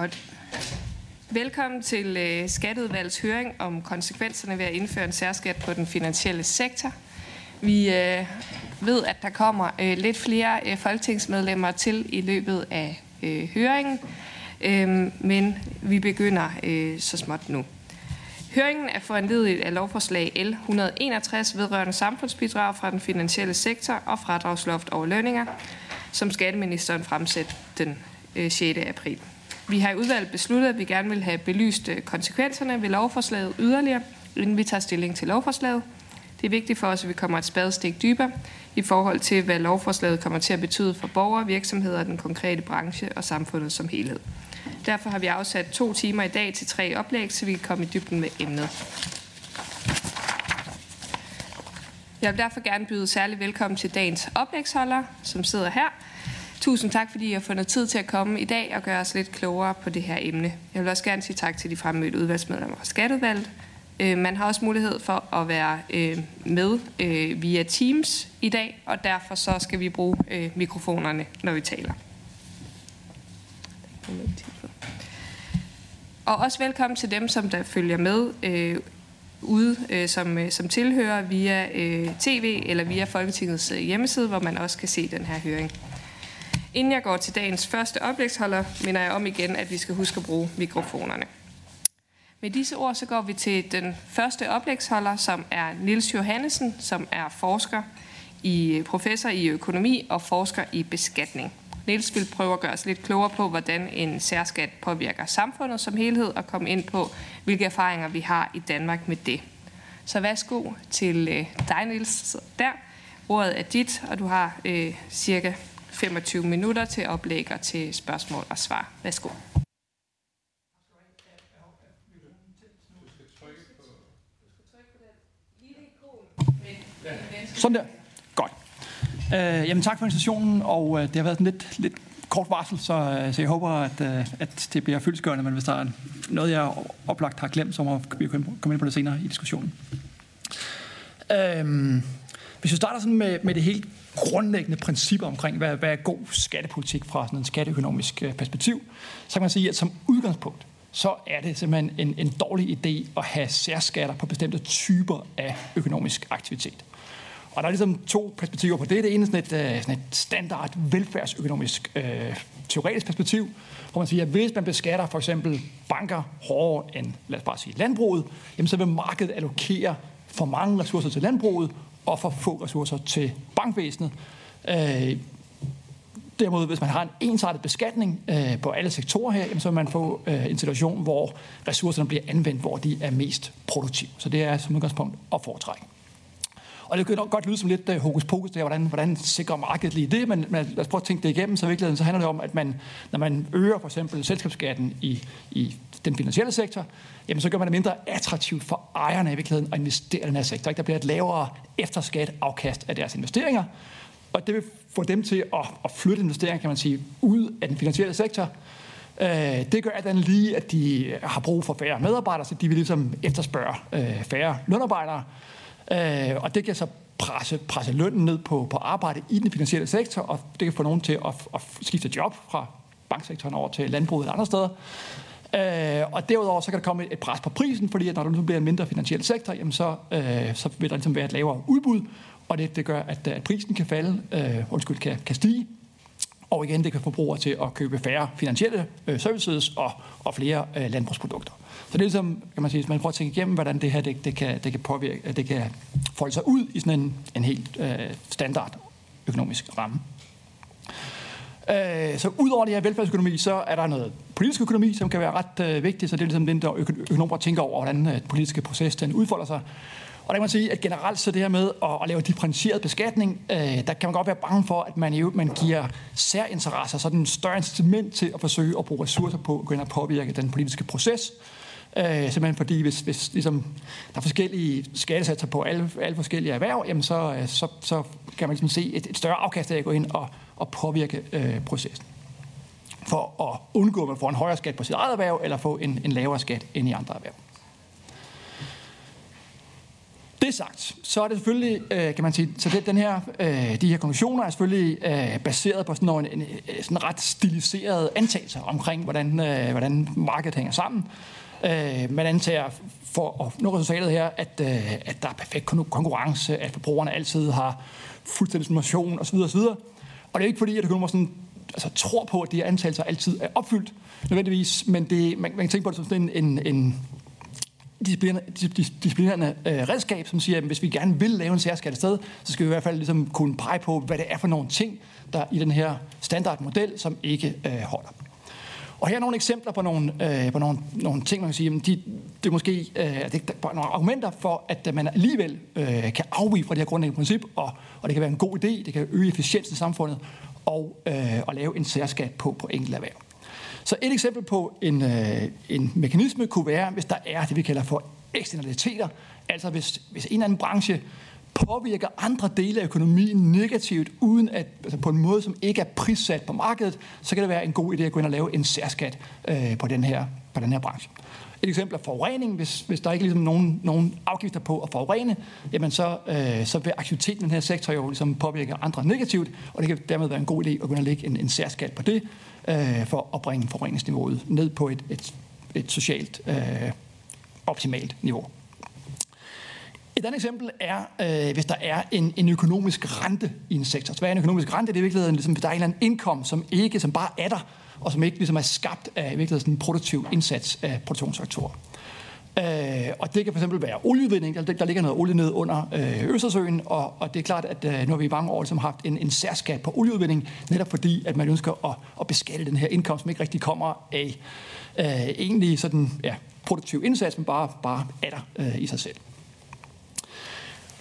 Godt. Velkommen til øh, Skatteudvalgets høring om konsekvenserne ved at indføre en særskat på den finansielle sektor. Vi øh, ved, at der kommer øh, lidt flere øh, folketingsmedlemmer til i løbet af øh, høringen, øh, men vi begynder øh, så småt nu. Høringen er foranledet af lovforslag L 161 vedrørende samfundsbidrag fra den finansielle sektor og fradragsloft over lønninger, som skatteministeren fremsætter den øh, 6. April. Vi har i udvalget besluttet, at vi gerne vil have belyst øh, konsekvenserne ved lovforslaget yderligere, inden vi tager stilling til lovforslaget. Det er vigtigt for os, at vi kommer et spadestik dybere i forhold til, hvad lovforslaget kommer til at betyde for borgere, virksomheder, den konkrete branche og samfundet som helhed. Derfor har vi afsat to timer i dag til tre oplæg, så vi kan komme i dybden med emnet. Jeg vil derfor gerne byde særlig velkommen til dagens oplægsholder, som sidder her. Tusind tak, fordi I har fundet tid til at komme i dag og gøre os lidt klogere på det her emne. Jeg vil også gerne sige tak til de fremmødte udvalgsmedlemmer fra Skatteudvalget. Øh, man har også mulighed for at være øh, med øh, via Teams i dag, og derfor så skal vi bruge mikrofonerne, når vi taler. Og også velkommen til dem, som der følger med ude som, som tilhører via tv eller via Folketingets hjemmeside, hvor man også kan se den her høring. Inden jeg går til dagens første oplægsholder, minder jeg om igen, at vi skal huske at bruge mikrofonerne. Med disse ord så går vi til den første oplægsholder, som er Nils Johannesen, som er forsker i professor i økonomi og forsker i beskatning. Niels vil prøve at gøre os lidt klogere på, hvordan en særskat påvirker samfundet som helhed, og komme ind på, hvilke erfaringer vi har i Danmark med det. Så værsgo til øh, dig, Niels, der. Ordet er dit, og du har øh, cirka 25 minutter til oplæg og til spørgsmål og svar. Værsgo. Sådan der. Godt. Øh, jamen tak for invitationen, og øh, det har været en lidt, lidt kort varsel, så, øh, så jeg håber, at, øh, at det bliver fyldesgørende, men hvis der er noget, jeg oplagt har glemt, så må vi komme ind på det senere i diskussionen. Øh, hvis vi starter sådan med, med det helt grundlæggende principper omkring, hvad, hvad er god skattepolitik fra sådan en skatteøkonomisk øh, perspektiv, så kan man sige, at som udgangspunkt, så er det simpelthen en, en dårlig idé at have særskatter på bestemte typer af økonomisk aktivitet. Og der er ligesom to perspektiver på det. Det ene er sådan et, øh, sådan et standard velfærdsøkonomisk øh, teoretisk perspektiv, hvor man siger, at hvis man beskatter for eksempel banker hårdere end, lad os bare sige, landbruget, jamen så vil markedet allokere for mange ressourcer til landbruget, og for få ressourcer til bankvæsenet. Øh, Derimod, hvis man har en ensartet beskatning øh, på alle sektorer her, jamen, så vil man få øh, en situation, hvor ressourcerne bliver anvendt, hvor de er mest produktive. Så det er som udgangspunkt at foretrække. Og det kan nok godt lyde som lidt uh, hokus pokus, der, hvordan, hvordan sikrer markedet lige det, men, men lad os prøve at tænke det igennem, så i virkeligheden så handler det om, at man, når man øger for eksempel selskabsskatten i, i den finansielle sektor, jamen så gør man det mindre attraktivt for ejerne i virkeligheden at investere i den her sektor. Ikke? Der bliver et lavere efterskat afkast af deres investeringer, og det vil få dem til at, at flytte investeringer, kan man sige, ud af den finansielle sektor. Øh, det gør at lige, at de har brug for færre medarbejdere, så de vil ligesom efterspørge øh, færre lønarbejdere. Øh, og det kan så presse, presse lønnen ned på, på arbejde i den finansielle sektor, og det kan få nogen til at, at skifte job fra banksektoren over til landbruget eller andre steder. Øh, og derudover så kan der komme et pres på prisen, fordi at når der nu bliver en mindre finansiel sektor, jamen så, øh, så vil der ligesom være et lavere udbud, og det, det gør, at, at prisen kan falde, øh, undskyld, kan, kan stige, og igen, det kan få brugere til at købe færre finansielle øh, services og, og flere øh, landbrugsprodukter. Så det er ligesom, kan man sige, hvis man prøver at tænke igennem, hvordan det her det, det, kan, det kan påvirke, det kan folde sig ud i sådan en, en helt øh, standard økonomisk ramme. Øh, så udover det her velfærdsøkonomi, så er der noget politisk økonomi, som kan være ret øh, vigtigt, så det er ligesom den, der økonomer tænker over, hvordan øh, den politiske proces den udfolder sig. Og der kan man sige, at generelt så det her med at, at lave differentieret beskatning, øh, der kan man godt være bange for, at man, jo, man giver særinteresser sådan en større incitament til at forsøge at bruge ressourcer på at gå ind og påvirke den politiske proces. Øh, simpelthen fordi, hvis, hvis ligesom, der er forskellige skattesatser på alle, alle forskellige erhverv, jamen så, øh, så, så kan man ligesom se et, et større afkast af at gå ind og, og påvirke øh, processen. For at undgå, at man får en højere skat på sit eget erhverv, eller få en, en lavere skat end i andre erhverv. det sagt, så er det selvfølgelig, øh, kan man sige, så det, den her, øh, de her konklusioner er selvfølgelig øh, baseret på sådan en, en, sådan ret stiliseret antagelser omkring, hvordan, øh, hvordan markedet hænger sammen. Øh, man antager for at nå resultatet her, at, at der er perfekt konkurrence, at forbrugerne altid har fuldstændig information osv. osv. Og det er ikke fordi, at økonomer sådan, altså, tror på, at de her antagelser altid er opfyldt nødvendigvis, men det, man, man kan tænke på det som sådan en, en, en disciplinerende øh, redskab, som siger, at hvis vi gerne vil lave en særskat sted, så skal vi i hvert fald ligesom kunne pege på, hvad det er for nogle ting, der i den her standardmodel, som ikke øh, holder. Og her er nogle eksempler på nogle, øh, på nogle, nogle ting, man kan sige, de, det er måske øh, det er nogle argumenter for, at øh, man alligevel øh, kan afvige fra det her grundlæggende princip, og, og det kan være en god idé, det kan øge efficiensen i samfundet, og øh, at lave en særskat på, på enkelte erhverv. Så et eksempel på en, øh, en mekanisme kunne være, hvis der er det, vi kalder for eksternaliteter, altså hvis, hvis en eller anden branche påvirker andre dele af økonomien negativt, uden at, altså på en måde, som ikke er prissat på markedet, så kan det være en god idé at gå ind og lave en særskat øh, på, den her, på den her branche. Et eksempel er forurening. Hvis, hvis der ikke er ligesom nogen, nogen afgifter på at forurene, jamen så, øh, så vil aktiviteten i den her sektor jo ligesom påvirke andre negativt, og det kan dermed være en god idé at gå ind og lægge en, en særskat på det, øh, for at bringe forureningsniveauet ned på et, et, et socialt øh, optimalt niveau. Et andet eksempel er, øh, hvis der er en, en økonomisk rente i en sektor. Så hvad er en økonomisk rente? Det er i virkeligheden, ligesom, hvis der er en eller anden indkomst, som ikke, som bare er der, og som ikke ligesom er skabt af i virkeligheden en produktiv indsats af produktionsfaktorer. Øh, og det kan fx være olieudvinding. Der, der ligger noget olie ned under øh, Østersøen, og, og det er klart, at øh, nu har vi i mange år ligesom haft en, en særskat på olieudvinding, netop fordi, at man ønsker at, at beskatte den her indkomst, som ikke rigtig kommer af øh, egentlig sådan, ja, produktiv indsats, men bare, bare er der øh, i sig selv.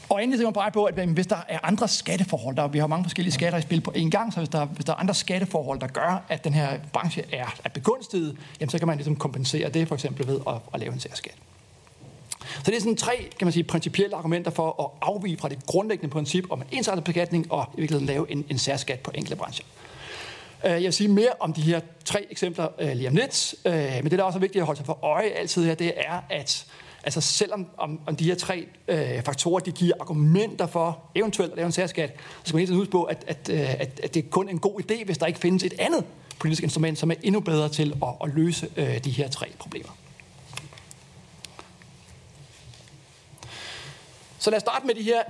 Og endelig skal man pege på, at hvis der er andre skatteforhold, der vi har mange forskellige skatter i spil på én gang, så hvis der, hvis der er andre skatteforhold, der gør, at den her branche er, er begunstiget, jamen så kan man ligesom kompensere det for eksempel ved at, at lave en særskat. Så det er sådan tre kan man sige, principielle argumenter for at afvige fra det grundlæggende princip om en ensartet beskatning og i virkeligheden lave en, en særskat på enkelte brancher. Øh, jeg vil sige mere om de her tre eksempler øh, lige om lidt, øh, men det, der er også vigtigt at holde sig for øje altid her, det er, at altså selvom om, om de her tre øh, faktorer de giver argumenter for eventuelt at lave en særskat, så skal man hele tiden huske på, at, at, øh, at, at det er kun en god idé, hvis der ikke findes et andet politisk instrument, som er endnu bedre til at, at løse øh, de her tre problemer. Så lad os starte med de her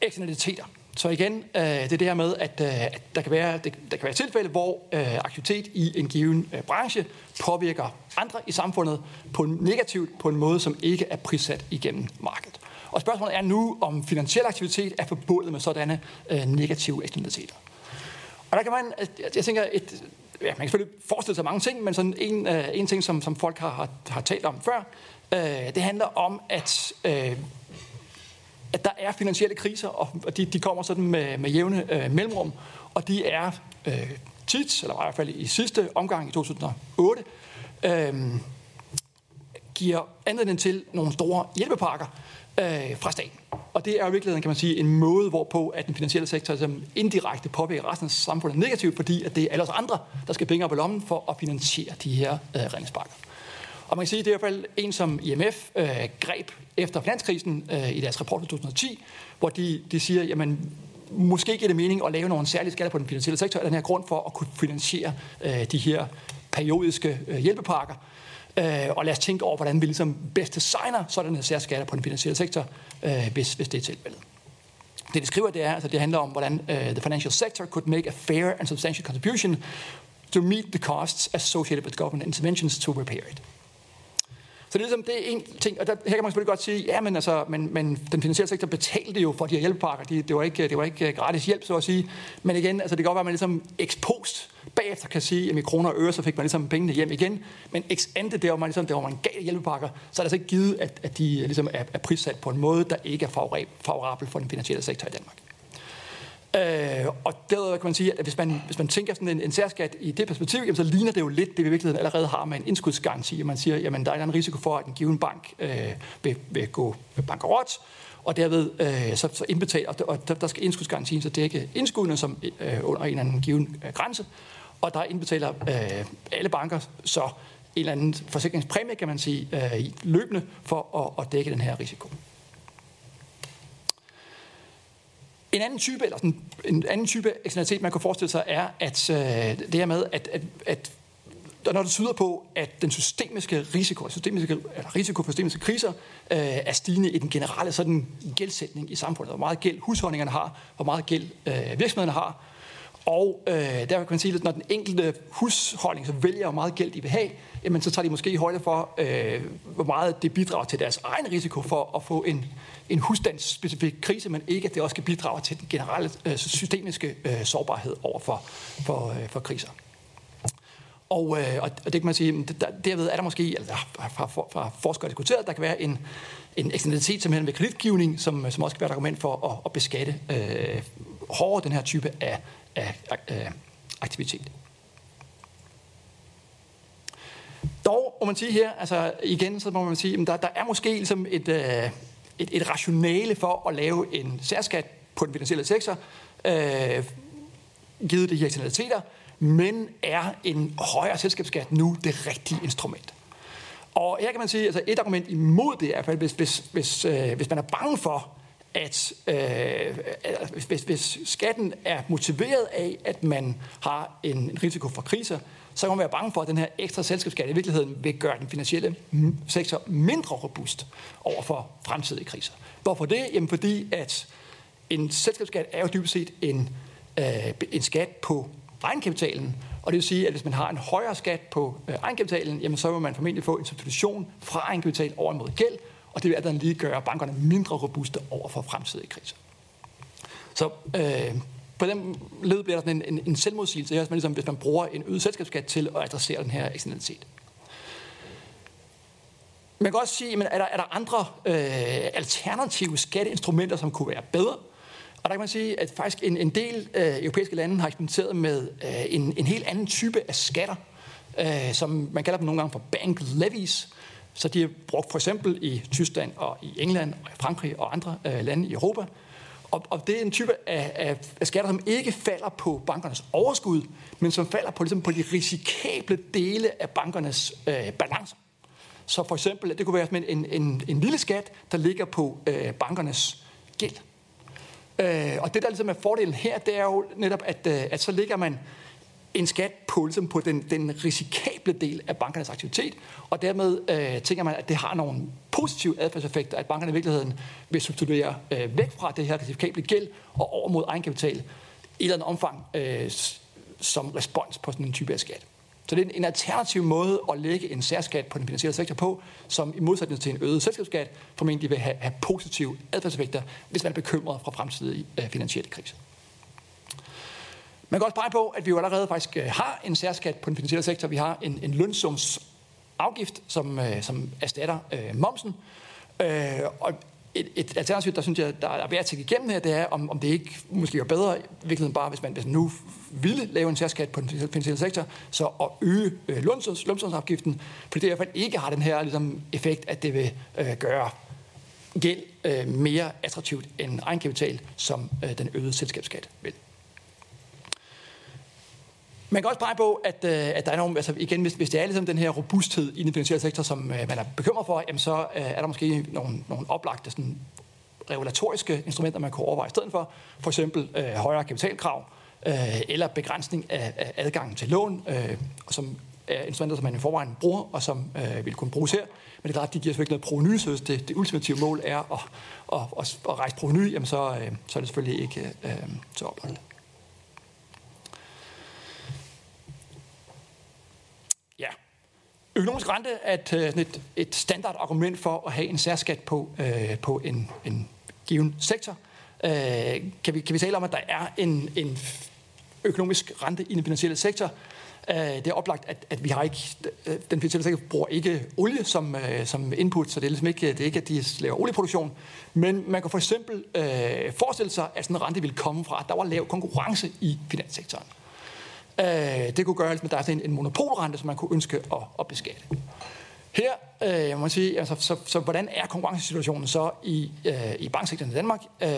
eksternaliteter. Så igen, øh, det er det her med, at, øh, at der, kan være, det, der kan være tilfælde, hvor øh, aktivitet i en given øh, branche påvirker andre i samfundet på en negativt på en måde, som ikke er prissat igennem markedet. Og spørgsmålet er nu, om finansiel aktivitet er forbundet med sådanne øh, negative eksternaliteter. Og der kan man, jeg tænker, et, ja, man kan selvfølgelig forestille sig mange ting, men sådan en, øh, en ting, som, som folk har, har, har talt om før, øh, det handler om, at øh, at der er finansielle kriser, og de, de kommer sådan med, med jævne øh, mellemrum, og de er øh, tit, eller i hvert fald i sidste omgang i 2008, øh, giver anledning til nogle store hjælpepakker øh, fra staten. Og det er i virkeligheden, kan man sige, en måde, hvorpå at den finansielle sektor som indirekte påvirker resten af samfundet negativt, fordi at det er alle os andre, der skal penge op i lommen for at finansiere de her øh, redningspakker. Og man kan sige, at det er i hvert fald en, som IMF øh, greb efter finanskrisen øh, i deres rapport fra 2010, hvor de, de siger, jamen måske giver det mening at lave nogle særlige skatter på den finansielle sektor af den her grund for at kunne finansiere øh, de her periodiske øh, hjælpepakker. Øh, og lad os tænke over, hvordan vi ligesom bedst designer sådan her særskatter på den finansielle sektor, øh, hvis, hvis det er tilfældet. Det, de skriver, det er, altså det handler om, hvordan uh, the financial sector could make a fair and substantial contribution to meet the costs associated with government interventions to repair it. Så det er, ligesom, det er en ting, og der, her kan man selvfølgelig godt sige, ja, men, altså, men, men den finansielle sektor betalte jo for de her hjælpepakker. De, det, var ikke, det var ikke øh, gratis hjælp, så at sige. Men igen, altså, det kan godt være, at man ligesom ekspost bagefter kan sige, at i kroner og øre, så fik man ligesom pengene hjem igen. Men ex ante, der var man, ligesom, der var man gav hjælpepakker, så er det altså ikke givet, at, at de øh, ligesom er, er prissat på en måde, der ikke er favorabel for den finansielle sektor i Danmark. Øh, og derudover kan man sige, at hvis man, hvis man tænker sådan en, en særskat i det perspektiv, jamen, så ligner det jo lidt det, vi i virkeligheden allerede har med en indskudsgaranti. at man siger, at der er en risiko for, at en given bank øh, vil, vil gå bankerot, og derved øh, så, så indbetaler, og, og der, der skal indskudsgarantien så dække indskuddene som øh, under en eller anden given øh, grænse, og der indbetaler øh, alle banker så en eller anden forsikringspræmie, kan man sige, øh, løbende for at, at dække den her risiko. En anden type, eller sådan, en anden type eksternalitet, man kan forestille sig, er at øh, det her med, at, at, at når det tyder på, at den systemiske risiko, systemiske, eller risiko for systemiske kriser, øh, er stigende i den generelle sådan, gældsætning i samfundet. Hvor meget gæld husholdningerne har, hvor meget gæld øh, virksomhederne har. Og øh, der kan man sige, at når den enkelte husholdning så vælger, hvor meget gæld de vil have, jamen, så tager de måske i højde for, øh, hvor meget det bidrager til deres egen risiko for at få en, en husstandsspecifik krise, men ikke at det også kan bidrage til den generelle øh, systemiske øh, sårbarhed over for, for, øh, for kriser. Og, øh, og det kan man sige, der, derved er der måske, altså har for, fra forskere diskuteret, der kan være en, en eksternalitet simpelthen ved kreditgivning, som, som også kan være et argument for at, at beskatte øh, hårdere den her type af, af, aktivitet. Dog må man sige her, altså igen, så må man sige, at der, der er måske ligesom et, øh, et, et rationale for at lave en særskat på den finansielle sektor, øh, givet de her eksternaliteter, men er en højere selskabsskat nu det rigtige instrument? Og her kan man sige, at altså et argument imod det er, at hvis, hvis, hvis, øh, hvis man er bange for, at øh, hvis, hvis skatten er motiveret af, at man har en risiko for kriser, så kan man være bange for, at den her ekstra selskabsskat i virkeligheden vil gøre den finansielle sektor mindre robust over for fremtidige kriser. Hvorfor det? Jamen fordi, at en selskabsskat er jo dybest set en, øh, en skat på egenkapitalen, og det vil sige, at hvis man har en højere skat på øh, egenkapitalen, jamen så vil man formentlig få en substitution fra egenkapital over mod gæld, og det vil altså lige gøre bankerne mindre robuste over for fremtidige kriser. Så øh, på den led bliver der sådan en, en, en selvmodsigelse, her, ligesom, hvis man bruger en øget selskabsskat til at adressere den her eksternalitet. Man kan også sige, men er der, er der andre øh, alternative skatteinstrumenter, som kunne være bedre? Og der kan man sige, at faktisk en, en del øh, europæiske lande har eksperimenteret med øh, en, en helt anden type af skatter, øh, som man kalder dem nogle gange for bank levies. Så de er brugt for eksempel i Tyskland og i England og i Frankrig og andre øh, lande i Europa. Og, og det er en type af, af, af skatter, som ikke falder på bankernes overskud, men som falder på, ligesom på de risikable dele af bankernes øh, balancer. Så for eksempel, det kunne være en, en, en lille skat, der ligger på øh, bankernes gæld. Øh, og det, der ligesom er fordelen her, det er jo netop, at, øh, at så ligger man en skat på, ligesom på den, den risikable del af bankernes aktivitet, og dermed øh, tænker man, at det har nogle positive adfærdseffekter, at bankerne i virkeligheden vil substituere øh, væk fra det her risikable gæld og over mod egenkapital i et eller andet omfang øh, som respons på sådan en type af skat. Så det er en alternativ måde at lægge en særskat på den finansielle sektor på, som i modsætning til en øget selskabsskat formentlig vil have, have positive adfærdseffekter, hvis man er bekymret fra fremtidige øh, finansielle kriser. Man kan også pege på, at vi jo allerede faktisk øh, har en særskat på den finansielle sektor. Vi har en, en lønsumsafgift, som, øh, som erstatter øh, momsen. Øh, og et, et alternativ, der synes jeg, der er værd at tænke igennem her, det er, om, om det ikke måske er bedre, i virkeligheden bare, hvis man, hvis man nu ville lave en særskat på den finansielle sektor, så at øge øh, lønsumsafgiften, fordi det i hvert fald ikke har den her ligesom, effekt, at det vil øh, gøre gæld øh, mere attraktivt end egenkapital, som øh, den øgede selskabsskat vil. Man kan også pege på, at, øh, at der er nogle, altså igen, hvis, hvis det er ligesom den her robusthed i den finansielle sektor, som øh, man er bekymret for, jamen så øh, er der måske nogle, nogle oplagte sådan, regulatoriske instrumenter, man kan overveje i stedet for. For eksempel øh, højere kapitalkrav, øh, eller begrænsning af, af adgangen til lån, øh, som er instrumenter, som man i forvejen bruger, og som øh, vil kunne bruges her. Men det er klart, at de giver selvfølgelig noget proveny, så hvis det, det ultimative mål er at, at, at, at rejse proveny, jamen så, øh, så er det selvfølgelig ikke øh, øh så oplagt. Økonomisk rente er et, øh, et, et standard argument for at have en særskat på, øh, på en, en given sektor. Øh, kan, vi, kan vi tale om, at der er en, en økonomisk rente i den finansielle sektor? Øh, det er oplagt, at, at vi har ikke, øh, den finansielle sektor bruger ikke olie som, øh, som input, så det er ligesom ikke, det er ikke, at de laver olieproduktion. Men man kan for eksempel øh, forestille sig, at sådan en rente ville komme fra, at der var lav konkurrence i finanssektoren. Øh, det kunne gøre, at der er en, en monopolrente, som man kunne ønske at, at beskatte. Her øh, jeg må sige, altså, så, så hvordan er konkurrencesituationen så i, øh, i banksektoren i Danmark? Øh,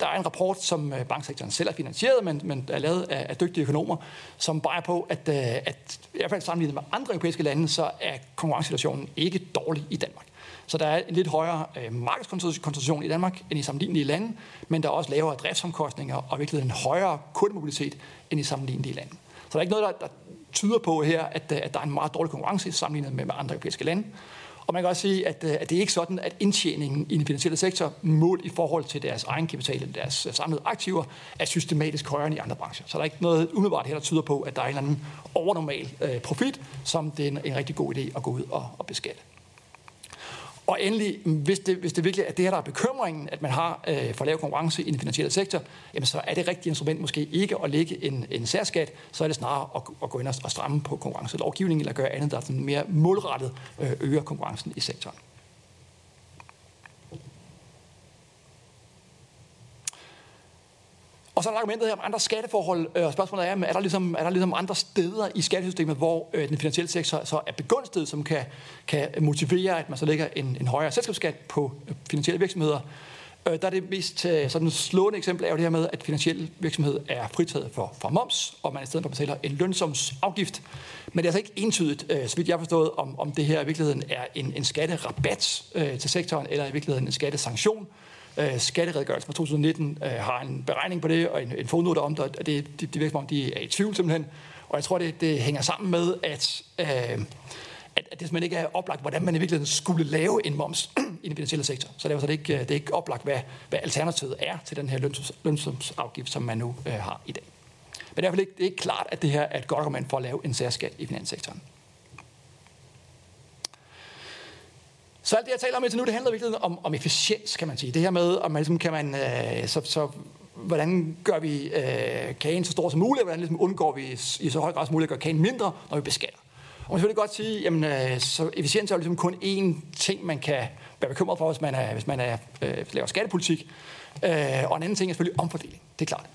der er en rapport, som øh, banksektoren selv har finansieret, men, men er lavet af, af dygtige økonomer, som peger på, at, øh, at i hvert fald sammenlignet med andre europæiske lande, så er konkurrencesituationen ikke dårlig i Danmark. Så der er en lidt højere øh, markedskoncentration i Danmark end i sammenlignelige lande, men der er også lavere driftsomkostninger og virkelig en højere kundemobilitet end i sammenlignelige lande. Så der er ikke noget, der, der tyder på her, at, øh, at der er en meget dårlig konkurrence sammenlignet med, med andre europæiske lande. Og man kan også sige, at, øh, at det er ikke sådan, at indtjeningen i den finansielle sektor målt i forhold til deres egen kapital eller deres øh, samlede aktiver er systematisk højere end i andre brancher. Så der er ikke noget umiddelbart her, der tyder på, at der er en eller anden overnormal øh, profit, som det er en, en rigtig god idé at gå ud og, og beskatte. Og endelig, hvis det, hvis det virkelig er det her, der er bekymringen, at man har øh, for lav konkurrence i den finansielle sektor, jamen så er det rigtige instrument måske ikke at lægge en, en særskat, så er det snarere at, at gå ind og stramme på konkurrencelovgivningen, eller gøre andet, der sådan mere målrettet øh, øger konkurrencen i sektoren. Og så er der argumentet her om andre skatteforhold, øh, og spørgsmålet er, er der ligesom, er der ligesom andre steder i skattesystemet, hvor øh, den finansielle sektor så er begunstiget, som kan, kan motivere, at man så lægger en, en højere selskabsskat på øh, finansielle virksomheder. Øh, der er det mest øh, sådan slående eksempel er jo det her med, at finansiel virksomhed er fritaget for, for moms, og man i stedet for betaler en lønsomsafgift. Men det er altså ikke entydigt, øh, så vidt jeg har forstået, om, om det her i virkeligheden er en, en skatterabat øh, til sektoren, eller i virkeligheden en skattesanktion. Øh, skatteredegørelsen fra 2019 øh, har en beregning på det, og en, en fodnote om det, og det, det, det virker som om, de er i tvivl simpelthen. Og jeg tror, det, det hænger sammen med, at, øh, at, at det simpelthen ikke er oplagt, hvordan man i virkeligheden skulle lave en moms i den finansielle sektor. Så derfor er det altså ikke, øh, det er ikke oplagt, hvad, hvad alternativet er til den her løns, lønsumsafgift, som man nu øh, har i dag. Men det er i hvert fald ikke, det er ikke klart, at det her er et godt argument for at lave en særskat i finanssektoren. Så alt det, jeg taler om indtil nu, det handler virkelig om, om efficiens, kan man sige. Det her med, om man ligesom kan man, øh, så, så, hvordan gør vi øh, kagen så stor som muligt, og hvordan ligesom undgår vi i så høj grad som muligt at gøre kagen mindre, når vi beskatter. Og man kan selvfølgelig godt sige, jamen, øh, så efficiens er jo ligesom kun én ting, man kan være bekymret for, hvis man, er, hvis man er, øh, laver skattepolitik. Øh, og en anden ting er selvfølgelig omfordeling, det er klart.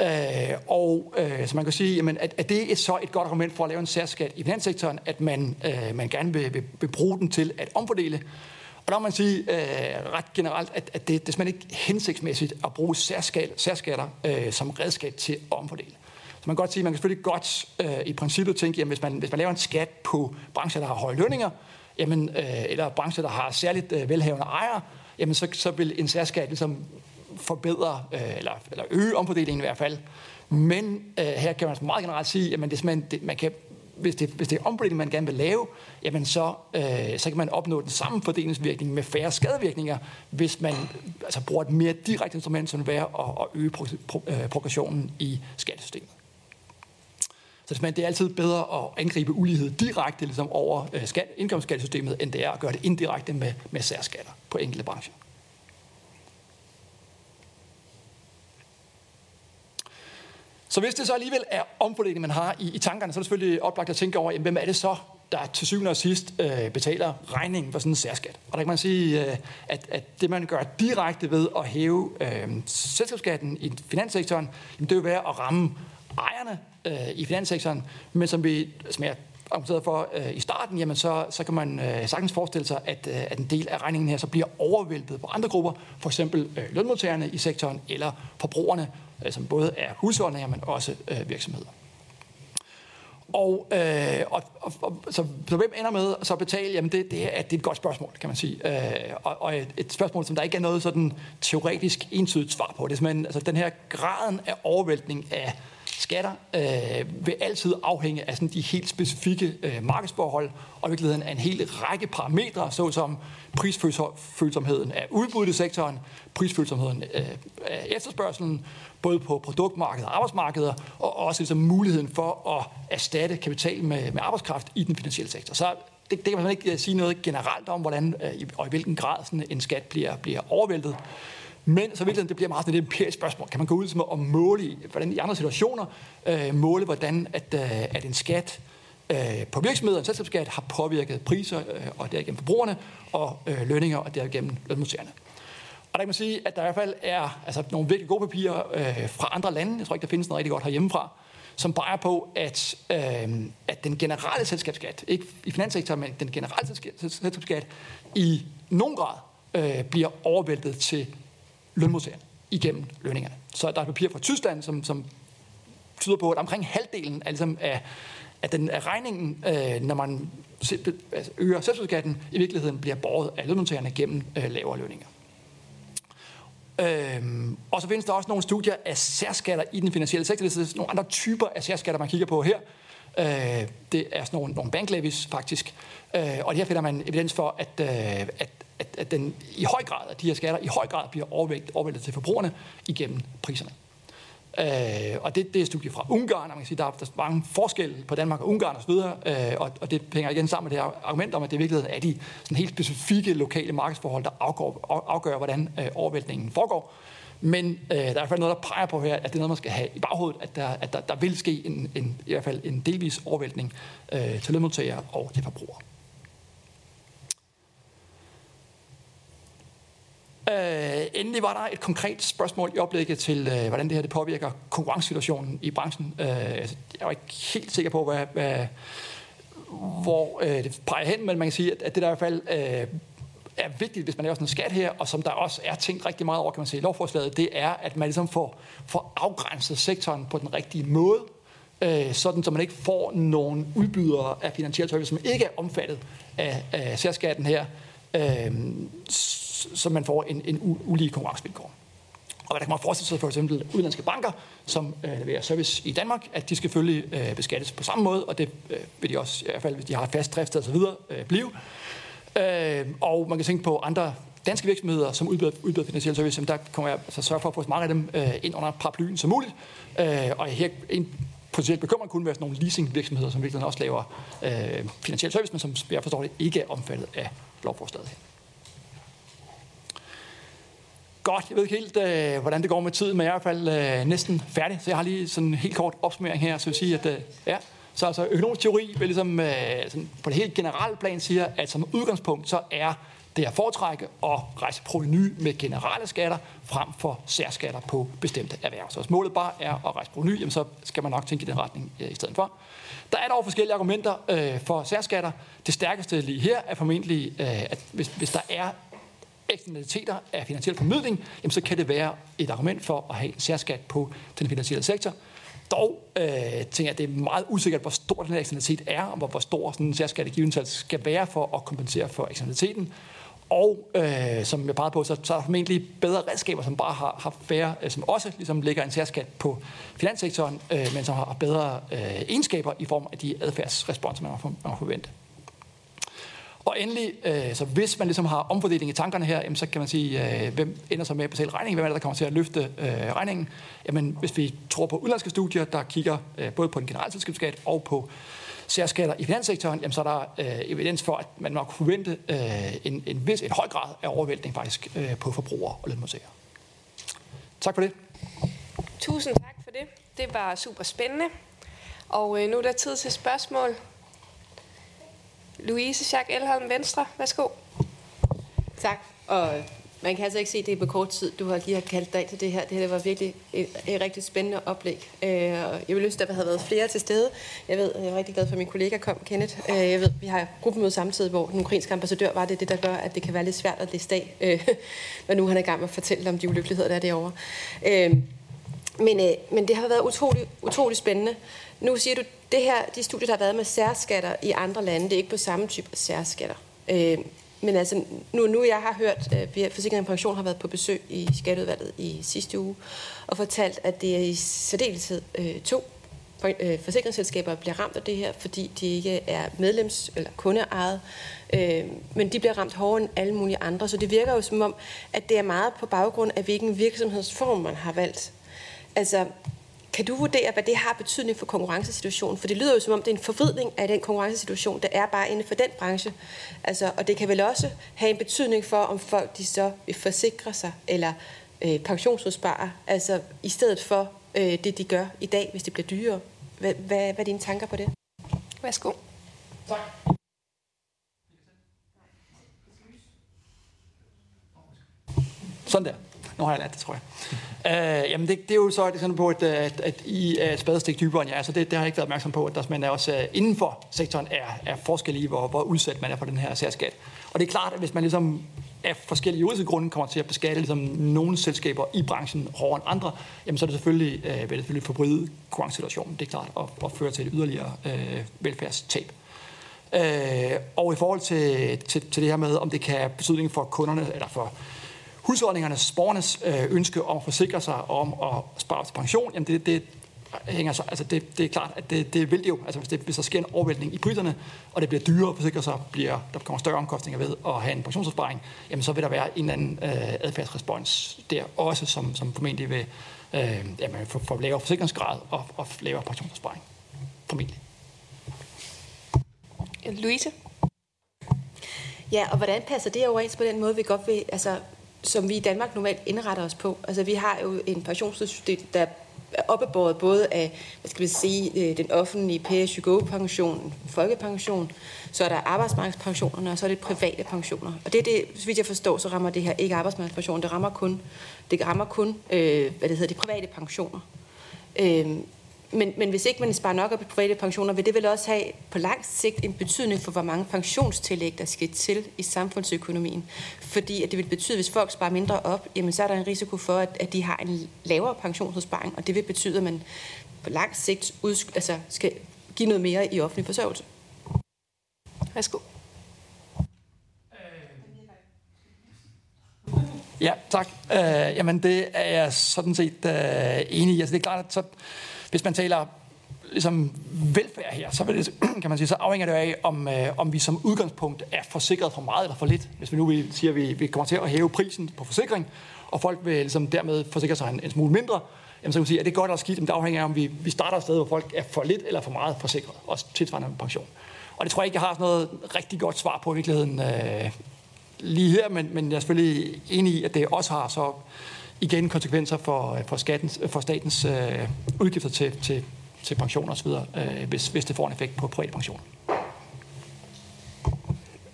Øh, og øh, så man kan sige, jamen, at, at det er så et godt argument for at lave en særskat i finanssektoren, at man, øh, man gerne vil, vil, vil bruge den til at omfordele. Og der må man sige øh, ret generelt, at, at det, det er simpelthen ikke hensigtsmæssigt at bruge særskal, særskatter øh, som redskab til at omfordele. Så man kan godt sige, man kan selvfølgelig godt øh, i princippet tænke, at hvis man, hvis man laver en skat på brancher, der har høje lønninger, jamen, øh, eller brancher, der har særligt øh, velhavende ejere, jamen så, så vil en særskat ligesom forbedre, øh, eller, eller øge omfordelingen i hvert fald. Men øh, her kan man altså meget generelt sige, at det, man, det, man kan, hvis, det, hvis det er omfordeling, man gerne vil lave, jamen så, øh, så kan man opnå den samme fordelingsvirkning med færre skadevirkninger, hvis man altså, bruger et mere direkte instrument, som vil være at, at øge pro, pro, øh, progressionen i skattesystemet. Så det er altid bedre at angribe ulighed direkte ligesom over øh, skat, indkomstskattesystemet, end det er at gøre det indirekte med, med særskatter på enkelte brancher. Så hvis det så alligevel er omfordeling, man har i, i tankerne, så er det selvfølgelig oplagt at tænke over, jamen, hvem er det så, der til syvende og sidst øh, betaler regningen for sådan en særskat. Og der kan man sige, øh, at, at det man gør direkte ved at hæve øh, selskabsskatten i finanssektoren, jamen, det vil være at ramme ejerne øh, i finanssektoren, men som, vi, som jeg argumenterede for øh, i starten, jamen så, så kan man øh, sagtens forestille sig, at, øh, at en del af regningen her så bliver overvæltet på andre grupper, for eksempel øh, lønmodtagerne i sektoren eller forbrugerne, øh, som både er husholdninger, men også øh, virksomheder. Og, øh, og, og, og så, så hvem ender med så at betale? Jamen det, det, er, det er et godt spørgsmål, kan man sige. Øh, og, og et, et spørgsmål, som der ikke er noget sådan teoretisk entydigt svar på. Det er simpelthen altså, den her graden af overvæltning af skatter øh, vil altid afhænge af sådan de helt specifikke øh, markedsforhold, og i virkeligheden af en hel række parametre, såsom prisfølsomheden af udbuddet i sektoren, prisfølsomheden øh, af efterspørgselen, både på produktmarkedet og arbejdsmarkeder, og også ligesom muligheden for at erstatte kapital med, med arbejdskraft i den finansielle sektor. Så det, det kan man ikke øh, sige noget generelt om, hvordan øh, og i hvilken grad sådan en skat bliver, bliver overvæltet. Men så virkelig, det bliver meget sådan et empirisk spørgsmål. Kan man gå ud som og måle, hvordan i andre situationer, øh, måle, hvordan at, øh, at en skat øh, på virksomheder, en selskabsskat, har påvirket priser øh, og derigennem forbrugerne, og øh, lønninger og derigennem lønmodtagerne. Og der kan man sige, at der i hvert fald er altså, nogle virkelig gode papirer øh, fra andre lande, jeg tror ikke, der findes noget rigtig godt herhjemmefra, som peger på, at, øh, at den generelle selskabsskat, ikke i finanssektoren, men den generelle selskabsskat, i nogen grad øh, bliver overvæltet til lønmodtagerne igennem lønningerne. Så der er et papir fra Tyskland, som, som tyder på, at omkring halvdelen af, ligesom, af, at den af regningen, øh, når man altså øger selskabsskatten, i virkeligheden bliver båret af lønmodtagerne gennem øh, lavere lønninger. Øhm, og så findes der også nogle studier af særskatter i den finansielle sektor. Det er nogle andre typer af særskatter, man kigger på her. Øh, det er sådan nogle, nogle banklevies faktisk. Øh, og her finder man evidens for, at, øh, at, at, at den i høj grad, at de her skatter i høj grad bliver overvægt, overvæltet til forbrugerne igennem priserne. Øh, og det, det er et studie fra Ungarn, og man kan sige, der er, der er mange forskelle på Danmark og Ungarn osv., øh, og, og det hænger igen sammen med det her argument om, at det i virkeligheden er de sådan helt specifikke lokale markedsforhold, der afgår, afgør, hvordan øh, overvæltningen foregår. Men øh, der er i hvert fald noget, der peger på her, at det er noget, man skal have i baghovedet, at der, at der, der vil ske en, en, i hvert fald en delvis overvæltning øh, til lønmodtagere og til forbrugere. Øh, endelig var der et konkret spørgsmål i oplægget til, øh, hvordan det her det påvirker konkurrencesituationen i branchen. Øh, altså, jeg var ikke helt sikker på, hvad, hvad, hvor øh, det peger hen, men man kan sige, at, at det der i hvert fald øh, er vigtigt, hvis man laver sådan en skat her, og som der også er tænkt rigtig meget over, kan man sige, i lovforslaget, det er, at man ligesom får, får afgrænset sektoren på den rigtige måde, øh, sådan så man ikke får nogen udbydere af finansielle service, som ikke er omfattet af, af særskatten her, øh, så man får en, en ulige konkurrencevilkår. Og hvad der kan man forestille sig for eksempel udenlandske banker, som øh, leverer service i Danmark, at de skal selvfølgelig øh, beskattes på samme måde, og det øh, vil de også, i hvert fald hvis de har et fast drift og så videre, øh, blive. Øh, og man kan tænke på andre danske virksomheder, som udbyder, udbyder finansiel service, der kommer jeg altså sørge for at få så mange af dem øh, ind under paraplyen som muligt. Øh, og her en potentielt bekymring kunne være sådan nogle leasingvirksomheder, som virkelig også laver øh, finansiel service, men som jeg forstår det ikke er omfattet af lovforslaget her. Godt, jeg ved ikke helt, øh, hvordan det går med tiden, men jeg er i hvert fald øh, næsten færdig, så jeg har lige sådan en helt kort opsummering her, så jeg vil sige, at øh, ja, så altså økonomisk teori vil ligesom øh, sådan på det helt generelle plan siger, at som udgangspunkt, så er det at foretrække at rejse proveny med generelle skatter frem for særskatter på bestemte erhverv. Så hvis målet bare er at rejse proveny, jamen så skal man nok tænke i den retning øh, i stedet for. Der er dog forskellige argumenter øh, for særskatter. Det stærkeste lige her er formentlig, øh, at hvis, hvis der er eksternaliteter af finansiel formidling, jamen så kan det være et argument for at have en særskat på den finansielle sektor. Dog øh, tænker jeg, at det er meget usikkert, hvor stor den her eksternalitet er, og hvor, hvor stor sådan en særskat i skal være for at kompensere for eksternaliteten. Og øh, som jeg pegede på, så, så er der formentlig bedre redskaber, som bare har, har færre, øh, som også ligesom lægger en særskat på finanssektoren, øh, men som har bedre øh, egenskaber i form af de adfærdsresponser, man har forvente. Og endelig, øh, så hvis man ligesom har omfordeling i tankerne her, jamen, så kan man sige, øh, hvem ender så med at betale regningen? Hvem er det, der kommer til at løfte øh, regningen? Jamen, hvis vi tror på udlandske studier, der kigger øh, både på den generelle selskabsskat og på særskatter i finanssektoren, jamen, så er der øh, evidens for, at man nok kunne forvente øh, en, en vis, en høj grad af overvæltning faktisk øh, på forbrugere og lønmodtagere. Tak for det. Tusind tak for det. Det var super spændende. Og øh, nu er der tid til spørgsmål. Louise Schack Elholm, Venstre. Værsgo. Tak. Og man kan altså ikke se, at det er på kort tid, du har lige har kaldt dig til det her. Det her var virkelig et, et rigtig spændende oplæg. Øh, jeg vil ønske, at der havde været flere til stede. Jeg ved, jeg er rigtig glad for, at min kollega kom, Kenneth. Øh, jeg ved, vi har gruppemøde samtidig, hvor den ukrainske ambassadør var det, det der gør, at det kan være lidt svært at liste af, øh, nu han er i gang med at fortælle om de ulykkeligheder, der er derovre. Øh, men, øh, men det har været utrolig, utrolig spændende. Nu siger du, det her, de studier, der har været med særskatter i andre lande, det er ikke på samme type særskatter. Øh, men altså, nu, nu jeg har hørt, at øh, Forsikring og Pension har været på besøg i Skatteudvalget i sidste uge, og fortalt, at det er i særdeleshed øh, to øh, forsikringsselskaber bliver ramt af det her, fordi de ikke er medlems- eller kundeejet, øh, men de bliver ramt hårdere end alle mulige andre. Så det virker jo som om, at det er meget på baggrund af, hvilken virksomhedsform man har valgt. Altså, kan du vurdere, hvad det har betydning for konkurrencesituationen? For det lyder jo som om, det er en forvridning af den konkurrencesituation, der er bare inden for den branche. Altså, og det kan vel også have en betydning for, om folk de så vil forsikre sig eller øh, pensionsudspare, altså i stedet for øh, det, de gør i dag, hvis det bliver dyrere. Hvad, hvad, hvad er dine tanker på det? Værsgo. Tak. Sådan der. Nu har jeg lært det, tror jeg. Øh, jamen det, det er jo så et eksempel på, at, øh, at, at I er et spadestik dybere end jeg er, så det, det har jeg ikke været opmærksom på, at der man er også uh, inden for sektoren er, er forskel i, hvor, hvor udsat man er for den her særskat. Og det er klart, at hvis man ligesom af forskellige juridiske grunde kommer til at beskatte ligesom nogle selskaber i branchen hårdere end andre, jamen så er det selvfølgelig, øh, vil det selvfølgelig forbride konkurrencesituationen, det er klart, og, og føre til et yderligere øh, velfærdstab. Øh, og i forhold til, til, til det her med, om det kan have betydning for kunderne, eller for husholdningernes, borgernes øh, ønske om at forsikre sig om at spare til pension, jamen det, det, hænger så, altså det, det er klart, at det, det vil det jo, altså hvis, det, hvis der sker en overvæltning i priserne, og det bliver dyrere at forsikre sig, bliver, der kommer større omkostninger ved at have en pensionsopsparing, jamen så vil der være en eller anden øh, adfærdsrespons der også, som, som formentlig vil øh, jamen, få, få lavere forsikringsgrad og, og lavere pensionsopsparing. Formentlig. Louise? Ja, og hvordan passer det overens på den måde, vi godt vil, altså, som vi i Danmark normalt indretter os på? Altså, vi har jo en pensionssystem, der er oppebåret både af, hvad skal vi sige, øh, den offentlige PSYGO-pension, folkepension, så er der arbejdsmarkedspensionerne, og så er det private pensioner. Og det er det, så vidt jeg forstår, så rammer det her ikke arbejdsmarkedspension, det rammer kun, det rammer kun øh, hvad det hedder, de private pensioner. Øh, men, men hvis ikke man sparer nok op i private pensioner, vil det vel også have på lang sigt en betydning for, hvor mange pensionstillæg, der skal til i samfundsøkonomien. Fordi at det vil betyde, at hvis folk sparer mindre op, jamen så er der en risiko for, at, at de har en lavere pensionsopsparing, og det vil betyde, at man på lang sigt udsk- altså skal give noget mere i offentlig forsørgelse. Værsgo. Ja, tak. Øh, jamen, det er jeg sådan set øh, enig i. Altså, det er klart, at så, hvis man taler ligesom velfærd her, så, vil det, kan man sige, så afhænger det af, om, øh, om vi som udgangspunkt er forsikret for meget eller for lidt. Hvis vi nu vil, siger, at vi, vi kommer til at hæve prisen på forsikring, og folk vil ligesom dermed forsikre sig en, en smule mindre, jamen, så kan man sige, at det er godt eller skidt, men det afhænger af, om vi, vi starter et sted, hvor folk er for lidt eller for meget forsikret, og tilsvarende med pension. Og det tror jeg ikke, jeg har sådan noget rigtig godt svar på i virkeligheden øh, lige her, men, men jeg er selvfølgelig enig i, at det også har så igen konsekvenser for, for, skattens, for statens øh, udgifter til, til, til pension osv., øh, hvis, hvis det får en effekt på private pensioner.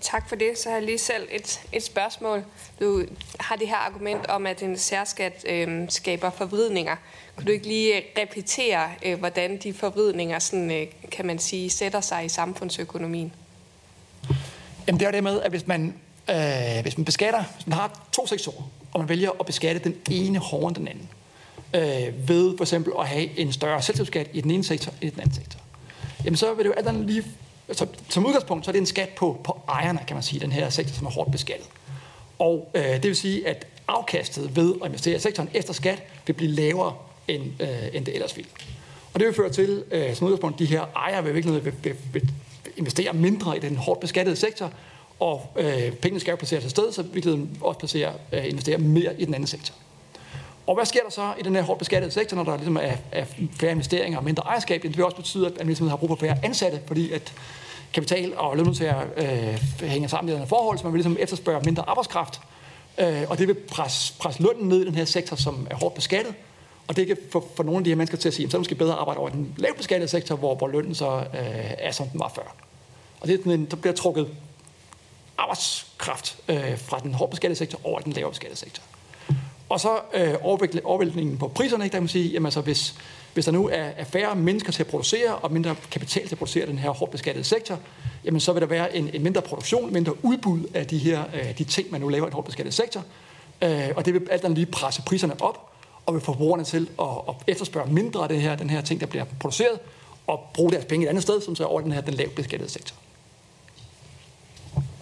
Tak for det. Så har jeg lige selv et, et spørgsmål. Du har det her argument om, at en særskat øh, skaber forvridninger. Kunne du ikke lige repetere, øh, hvordan de forvridninger, sådan, øh, kan man sige, sætter sig i samfundsøkonomien? Jamen det er det med, at hvis man, øh, hvis man beskatter, hvis man har to sektorer, og man vælger at beskatte den ene hårdere end den anden, øh, ved for eksempel at have en større selskabsskat i den ene sektor i den anden sektor, jamen så vil det jo alt andet lige så, som udgangspunkt, så er det en skat på, på ejerne, kan man sige, den her sektor, som er hårdt beskattet. Og øh, det vil sige, at afkastet ved at investere i sektoren efter skat vil blive lavere, end, øh, end det ellers ville. Og det vil føre til, øh, som udgangspunkt, de her ejere vil, vil, vil, vil, vil investere mindre i den hårdt beskattede sektor, og øh, pengene skal jo placeres et sted, så vi også placere, øh, investere mere i den anden sektor. Og hvad sker der så i den her hårdt beskattede sektor, når der ligesom er, er færre investeringer og mindre ejerskab? Det vil også betyde, at man ligesom har brug for færre ansatte, fordi at kapital og lønmodtagere øh, hænger sammen i den forhold, så man vil ligesom efterspørge mindre arbejdskraft. Øh, og det vil presse, presse lønnen ned i den her sektor, som er hårdt beskattet. Og det kan få for nogle af de her mennesker til at sige, at så er det måske bedre at arbejde over i den lavt beskattede sektor, hvor, hvor lønnen så øh, er, som den var før. Og det, der bliver trukket arbejdskraft øh, fra den hårdt beskattede sektor over den lavere beskattede sektor. Og så øh, overvæltningen på priserne, ikke, der kan man sige, jamen altså hvis, hvis der nu er, er færre mennesker til at producere, og mindre kapital til at producere den her hårdt beskattede sektor, jamen så vil der være en, en mindre produktion, mindre udbud af de her øh, de ting, man nu laver i den hårdt beskattede sektor. Øh, og det vil alt andet lige presse priserne op, og vil få brugerne til at, at efterspørge mindre af den her, den her ting, der bliver produceret, og bruge deres penge et andet sted, som så er over den her den lavt beskattede sektor.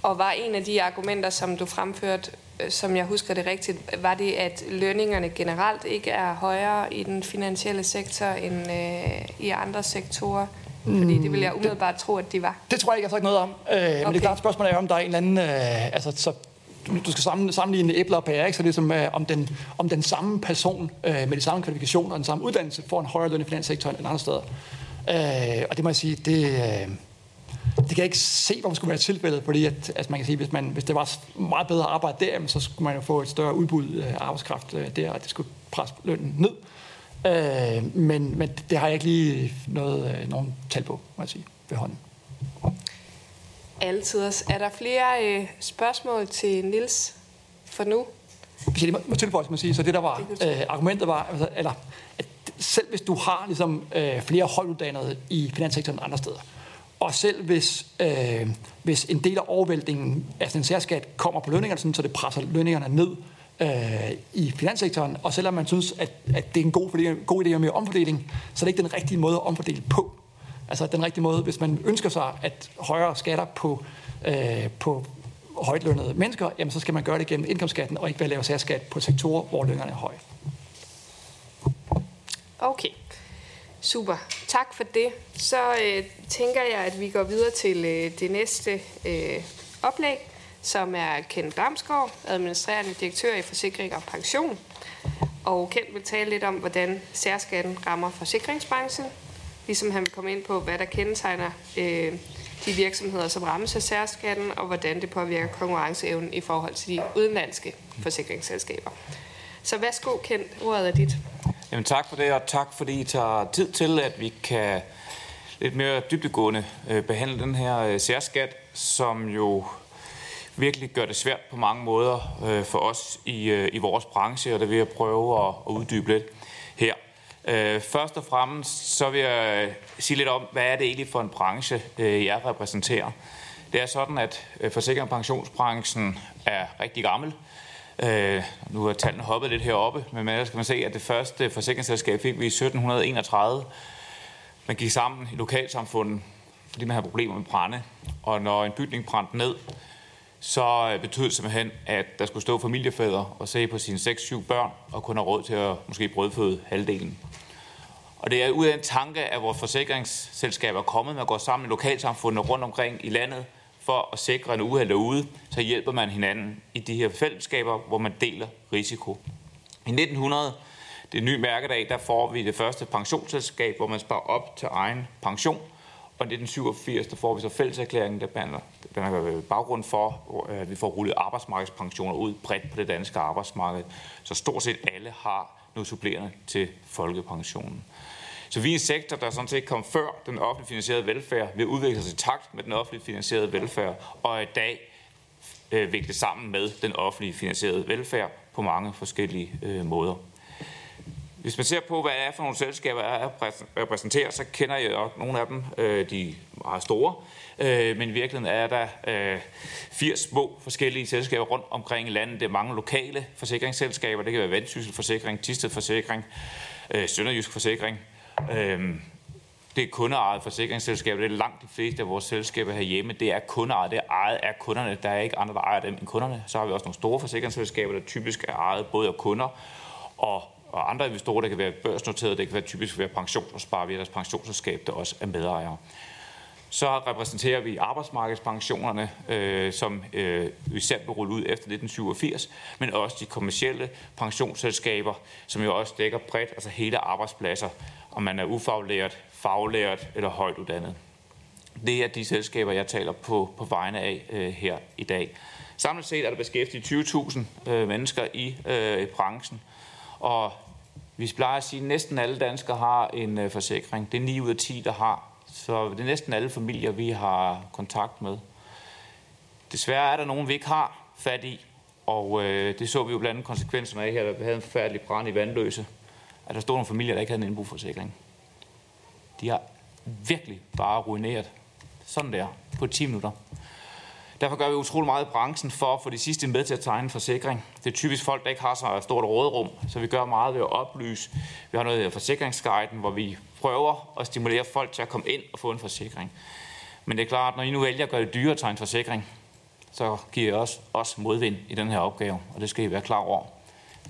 Og var en af de argumenter, som du fremførte, øh, som jeg husker det rigtigt, var det, at lønningerne generelt ikke er højere i den finansielle sektor end øh, i andre sektorer? Fordi det vil jeg umiddelbart tro, at de var. Det tror jeg ikke, jeg har sagt noget om. Øh, okay. Men det er klart, spørgsmålet er, om der er en eller anden... Øh, altså, så du skal sammenligne æbler og pærer, ikke? så det er som, øh, om, den, om den samme person øh, med de samme kvalifikationer og den samme uddannelse får en højere løn i finanssektoren end andre steder. Øh, og det må jeg sige, det, øh, det kan jeg ikke se, hvor man skulle være tilfældet, fordi at, altså man kan sige, hvis, man, hvis det var meget bedre arbejde der, så skulle man jo få et større udbud af arbejdskraft øh, der, og det skulle presse lønnen ned. Øh, men, men det har jeg ikke lige noget, øh, nogen tal på, må jeg sige, ved hånden. Altid. Er der flere øh, spørgsmål til Nils for nu? Hvis jeg lige må, tilføje, man sige, så det der var, øh, argumentet var, altså, eller, at selv hvis du har ligesom, øh, flere højtuddannede i finanssektoren andre steder, og selv hvis, øh, hvis en del af overvæltningen af den særskat kommer på lønningerne, sådan, så det presser lønningerne ned øh, i finanssektoren, og selvom man synes, at, at det er en god, fordeling, god idé med omfordeling, så er det ikke den rigtige måde at omfordele på. Altså den rigtige måde, hvis man ønsker sig at højere skatter på, øh, på højtlønnede mennesker, jamen så skal man gøre det gennem indkomstskatten, og ikke ved at lave særskat på sektorer, hvor lønningerne er høje. Okay. Super. Tak for det. Så øh, tænker jeg, at vi går videre til øh, det næste øh, oplæg, som er Ken Damsgaard, administrerende direktør i Forsikring og Pension. Og Ken vil tale lidt om, hvordan særskatten rammer forsikringsbranchen, ligesom han vil komme ind på, hvad der kendetegner øh, de virksomheder, som rammes af særskatten, og hvordan det påvirker konkurrenceevnen i forhold til de udenlandske forsikringsselskaber. Så værsgo, Kent. ordet er dit. Jamen tak for det, og tak fordi I tager tid til, at vi kan lidt mere dybdegående øh, behandle den her øh, særskat, som jo virkelig gør det svært på mange måder øh, for os i, øh, i vores branche, og det vil jeg prøve at, uddybe lidt her. Først og fremmest så vil jeg sige lidt om, hvad er det egentlig for en branche, jeg repræsenterer. Det er sådan, at forsikring- og pensionsbranchen er rigtig gammel. Øh, nu er tallene hoppet lidt heroppe, men ellers skal man se, at det første forsikringsselskab fik vi i 1731. Man gik sammen i lokalsamfundet, fordi man havde problemer med brænde. Og når en bygning brændte ned, så øh, betød det simpelthen, at der skulle stå familiefædre og se på sine 6-7 børn, og kun have råd til at måske brødføde halvdelen. Og det er ud af en tanke, at vores forsikringsselskaber er kommet med at gå sammen i lokalsamfundet rundt omkring i landet, for at sikre en uheld derude, så hjælper man hinanden i de her fællesskaber, hvor man deler risiko. I 1900, det nye mærkedag, der får vi det første pensionsselskab, hvor man sparer op til egen pension. Og i 1987, der får vi så fælleserklæringen, der bander, bander baggrund for, at vi får rullet arbejdsmarkedspensioner ud bredt på det danske arbejdsmarked. Så stort set alle har noget supplerende til folkepensionen. Så vi er en sektor, der sådan set kom før den offentligt finansierede velfærd, ved at udvikle sig i takt med den offentligt finansierede velfærd, og i dag øh, vikle sammen med den offentligt finansierede velfærd på mange forskellige øh, måder. Hvis man ser på, hvad det er for nogle selskaber, jeg repræsenterer, så kender jeg også nogle af dem, øh, de meget store. Øh, men i virkeligheden er der øh, 80 små forskellige selskaber rundt omkring i landet. Det er mange lokale forsikringsselskaber. Det kan være Vandsysselforsikring, Tisted Forsikring, øh, Sønderjysk Forsikring, Øhm, det er kundeejet forsikringsselskaber. Det er langt de fleste af vores selskaber herhjemme. Det er kundeejet. Det er ejet af kunderne. Der er ikke andre, der ejer dem end kunderne. Så har vi også nogle store forsikringsselskaber, der typisk er ejet både af kunder og, og andre investorer. Der kan være børsnoterede. Det kan være typisk være pensionsopsparer via deres pensionsselskab, der også er medejere. Så repræsenterer vi arbejdsmarkedspensionerne, øh, som øh, især blev rullet ud efter 1987, men også de kommercielle pensionsselskaber, som jo også dækker bredt, altså hele arbejdspladser, om man er ufaglært, faglært eller højt uddannet. Det er de selskaber, jeg taler på, på vegne af øh, her i dag. Samlet set er der beskæftiget 20.000 øh, mennesker i, øh, i branchen, og vi plejer at sige, at næsten alle danskere har en øh, forsikring. Det er 9 ud af 10, der har så det er næsten alle familier, vi har kontakt med. Desværre er der nogen, vi ikke har fat i, og øh, det så vi jo blandt andet konsekvenserne af her, da vi havde en færdelig brand i Vandløse, at der stod nogle familier, der ikke havde en indboforsikring. De har virkelig bare ruineret sådan der på 10 minutter. Derfor gør vi utrolig meget i branchen for at få de sidste med til at tegne en forsikring. Det er typisk folk, der ikke har så stort råderum, så vi gør meget ved at oplyse. Vi har noget af forsikringsguiden, hvor vi prøver at stimulere folk til at komme ind og få en forsikring. Men det er klart, når I nu vælger at gøre det dyrere at tegne en forsikring, så giver I også, også modvind i den her opgave, og det skal I være klar over.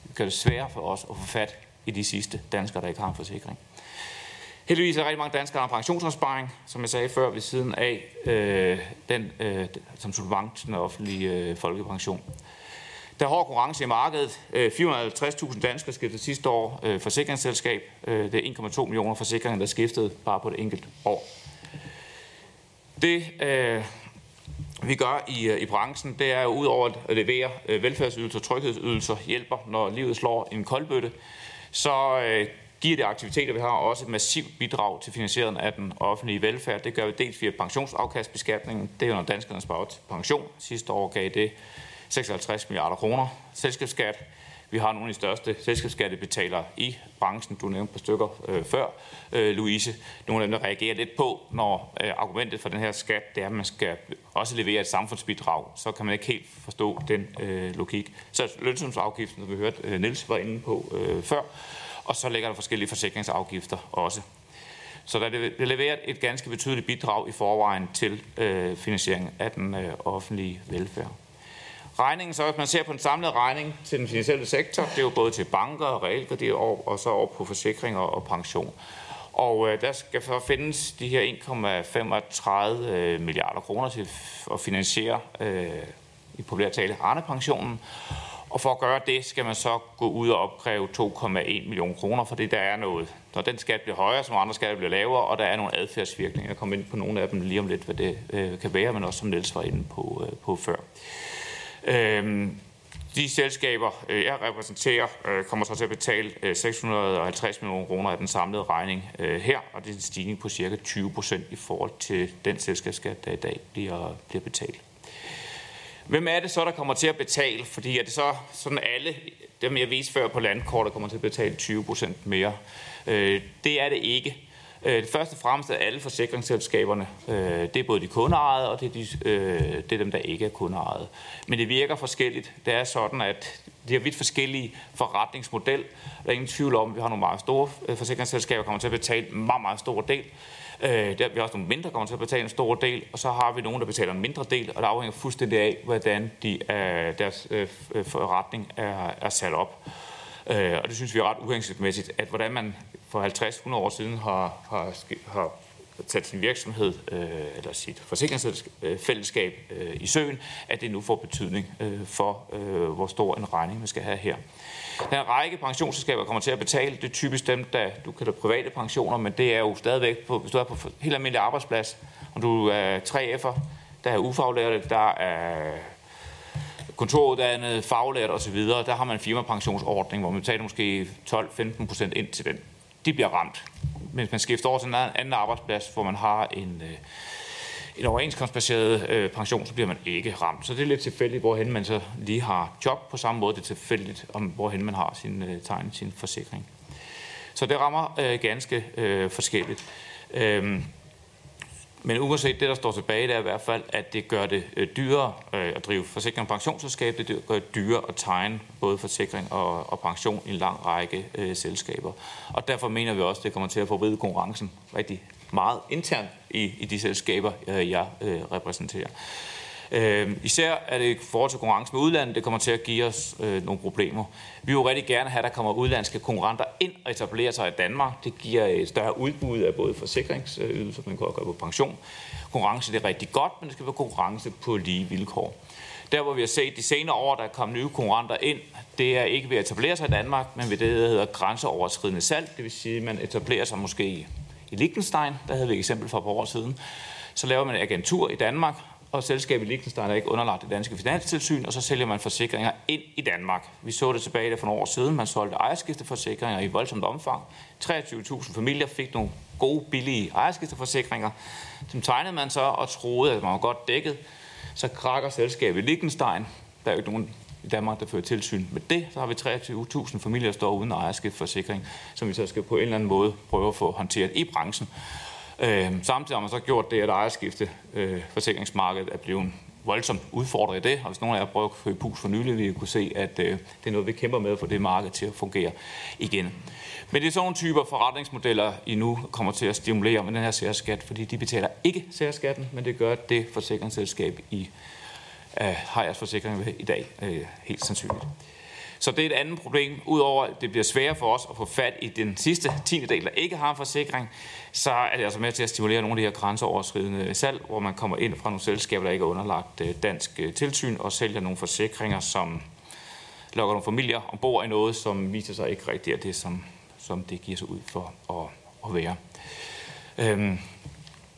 Det gør det sværere for os at få fat i de sidste danskere, der ikke har en forsikring. Heldigvis er der rigtig mange danskere, der har pensionsopsparing, som jeg sagde før, ved siden af øh, den, øh, som supplement til den offentlige øh, folkepension. Der er hård konkurrence i markedet. Øh, 450.000 danskere skiftede sidste år øh, forsikringsselskab. Øh, det er 1,2 millioner forsikringer, der skiftede bare på det enkelte år. Det, øh, vi gør i, øh, i branchen, det er jo ud over at levere velfærdsydelser, tryghedsydelser, hjælper, når livet slår en koldbøtte, så øh, giver det aktiviteter, vi har også et massivt bidrag til finansieringen af den offentlige velfærd. Det gør vi dels via pensionsafkastbeskatningen. Det er jo, når danskerne sparer til pension. Sidste år gav det 56 milliarder kroner. Selskabsskat Vi har nogle af de største selskabsskattebetalere i branchen. Du nævnte et par stykker øh, før, øh, Louise. Nogle af dem, der reagerer lidt på, når øh, argumentet for den her skat, det er, at man skal også levere et samfundsbidrag. Så kan man ikke helt forstå den øh, logik. Så lønsumsafgiften, som vi hørte øh, Niels var inde på øh, før, og så ligger der forskellige forsikringsafgifter også. Så der er leveret et ganske betydeligt bidrag i forvejen til øh, finansiering af den øh, offentlige velfærd. Regningen, så hvis man ser på den samlede regning til den finansielle sektor, det er jo både til banker, realkredit og, og så over på forsikringer og pension. Og øh, der skal så findes de her 1,35 øh, milliarder kroner til at finansiere øh, i populært tale Arne-pensionen. Og for at gøre det, skal man så gå ud og opkræve 2,1 millioner kroner, fordi der er noget. Når den skat bliver højere, som andre skatter bliver lavere, og der er nogle adfærdsvirkninger. Jeg kommer ind på nogle af dem lige om lidt, hvad det øh, kan være, men også som Niels var inde på, øh, på før. Øh, Øhm, de selskaber, øh, jeg repræsenterer, øh, kommer så til at betale øh, 650 millioner kroner af den samlede regning her, og det er en stigning på cirka 20 procent i forhold til den selskabsskat, der i dag bliver, bliver betalt. Hvem er det så, der kommer til at betale? Fordi er det så sådan alle, dem jeg viste før på landkortet, kommer til at betale 20 procent mere? Øh, det er det ikke. Øh, det første og fremmest er alle forsikringsselskaberne. Øh, det er både de kundeejede, og det er, de, øh, det er dem, der ikke er kundeejede. Men det virker forskelligt. Det er sådan, at de har vidt forskellige forretningsmodel. Der er ingen tvivl om, at vi har nogle meget store forsikringsselskaber, der kommer til at betale en meget, meget stor del. Der, vi har også nogle mindre, der kommer til at betale en stor del, og så har vi nogle, der betaler en mindre del, og det afhænger fuldstændig af, hvordan de, deres forretning er, er sat op. Øh, og det synes vi er ret uhensigtsmæssigt, at hvordan man for 50-100 år siden har, har, har sat sin virksomhed øh, eller sit forsikringsfællesskab øh, i søen, at det nu får betydning øh, for, øh, hvor stor en regning man skal have her. Der er en række pensionsselskaber, kommer til at betale. Det er typisk dem, der du kan private pensioner, men det er jo stadigvæk, på, hvis du er på helt almindelig arbejdsplads, og du er 3F'er, der er ufaglærte, der er kontoruddannet, faglært osv., der har man en firmapensionsordning, hvor man betaler måske 12-15 procent ind til den. De bliver ramt. Mens man skifter over til en anden arbejdsplads, hvor man har en, øh, en overenskomstbaseret øh, pension, så bliver man ikke ramt. Så det er lidt tilfældigt, hvorhen man så lige har job. På samme måde det er tilfældigt, om hvorhen man har sin øh, tegn, sin forsikring. Så det rammer øh, ganske øh, forskelligt. Øh, men uanset det, der står tilbage, det er i hvert fald, at det gør det øh, dyrere øh, at drive forsikring og pensionsselskab. Det gør det dyrere at tegne både forsikring og, og pension i en lang række øh, selskaber. Og derfor mener vi også, at det kommer til at forvride konkurrencen rigtig meget internt i, i de selskaber, øh, jeg øh, repræsenterer. Øh, især er det i forhold til konkurrence med udlandet, det kommer til at give os øh, nogle problemer. Vi vil jo rigtig gerne have, at der kommer udlandske konkurrenter ind og etablerer sig i Danmark. Det giver et større udbud af både forsikringsydelser, man kan også gøre på pension. Konkurrence det er rigtig godt, men det skal være konkurrence på lige vilkår. Der, hvor vi har set de senere år, der er kommet nye konkurrenter ind, det er ikke ved at etablere sig i Danmark, men ved det, der hedder grænseoverskridende salg. Det vil sige, at man etablerer sig måske i Liechtenstein, der havde vi et eksempel for et par år siden. Så laver man en agentur i Danmark, og selskabet Liechtenstein er ikke underlagt det danske finanstilsyn, og så sælger man forsikringer ind i Danmark. Vi så det tilbage der for nogle år siden. Man solgte ejerskifteforsikringer i voldsomt omfang. 23.000 familier fik nogle gode, billige ejerskifteforsikringer. Dem tegnede man så og troede, at man var godt dækket. Så krakker selskabet Liechtenstein. Der er jo ikke nogen i Danmark, der fører tilsyn med det. Så har vi 23.000 familier, der står uden ejerskifteforsikring, som vi så skal på en eller anden måde prøve at få håndteret i branchen. Øh, samtidig har man så gjort det, at ejerskifte øh, forsikringsmarkedet er blevet voldsomt udfordret i det, og hvis nogen af jer prøver at købe hus for nylig, vil I kunne se, at øh, det er noget, vi kæmper med for det marked til at fungere igen. Men det er sådan nogle typer forretningsmodeller, I nu kommer til at stimulere med den her særskat, fordi de betaler ikke særskatten, men det gør det forsikringsselskab, I øh, har jeres forsikring ved i dag, øh, helt sandsynligt. Så det er et andet problem. Udover at det bliver sværere for os at få fat i den sidste tiende del, der ikke har en forsikring, så er det altså med til at stimulere nogle af de her grænseoverskridende salg, hvor man kommer ind fra nogle selskaber, der ikke er underlagt øh, dansk øh, tilsyn, og sælger nogle forsikringer, som lokker nogle familier ombord i noget, som viser sig ikke rigtigt er det, som, som det giver sig ud for at, at være. Øhm,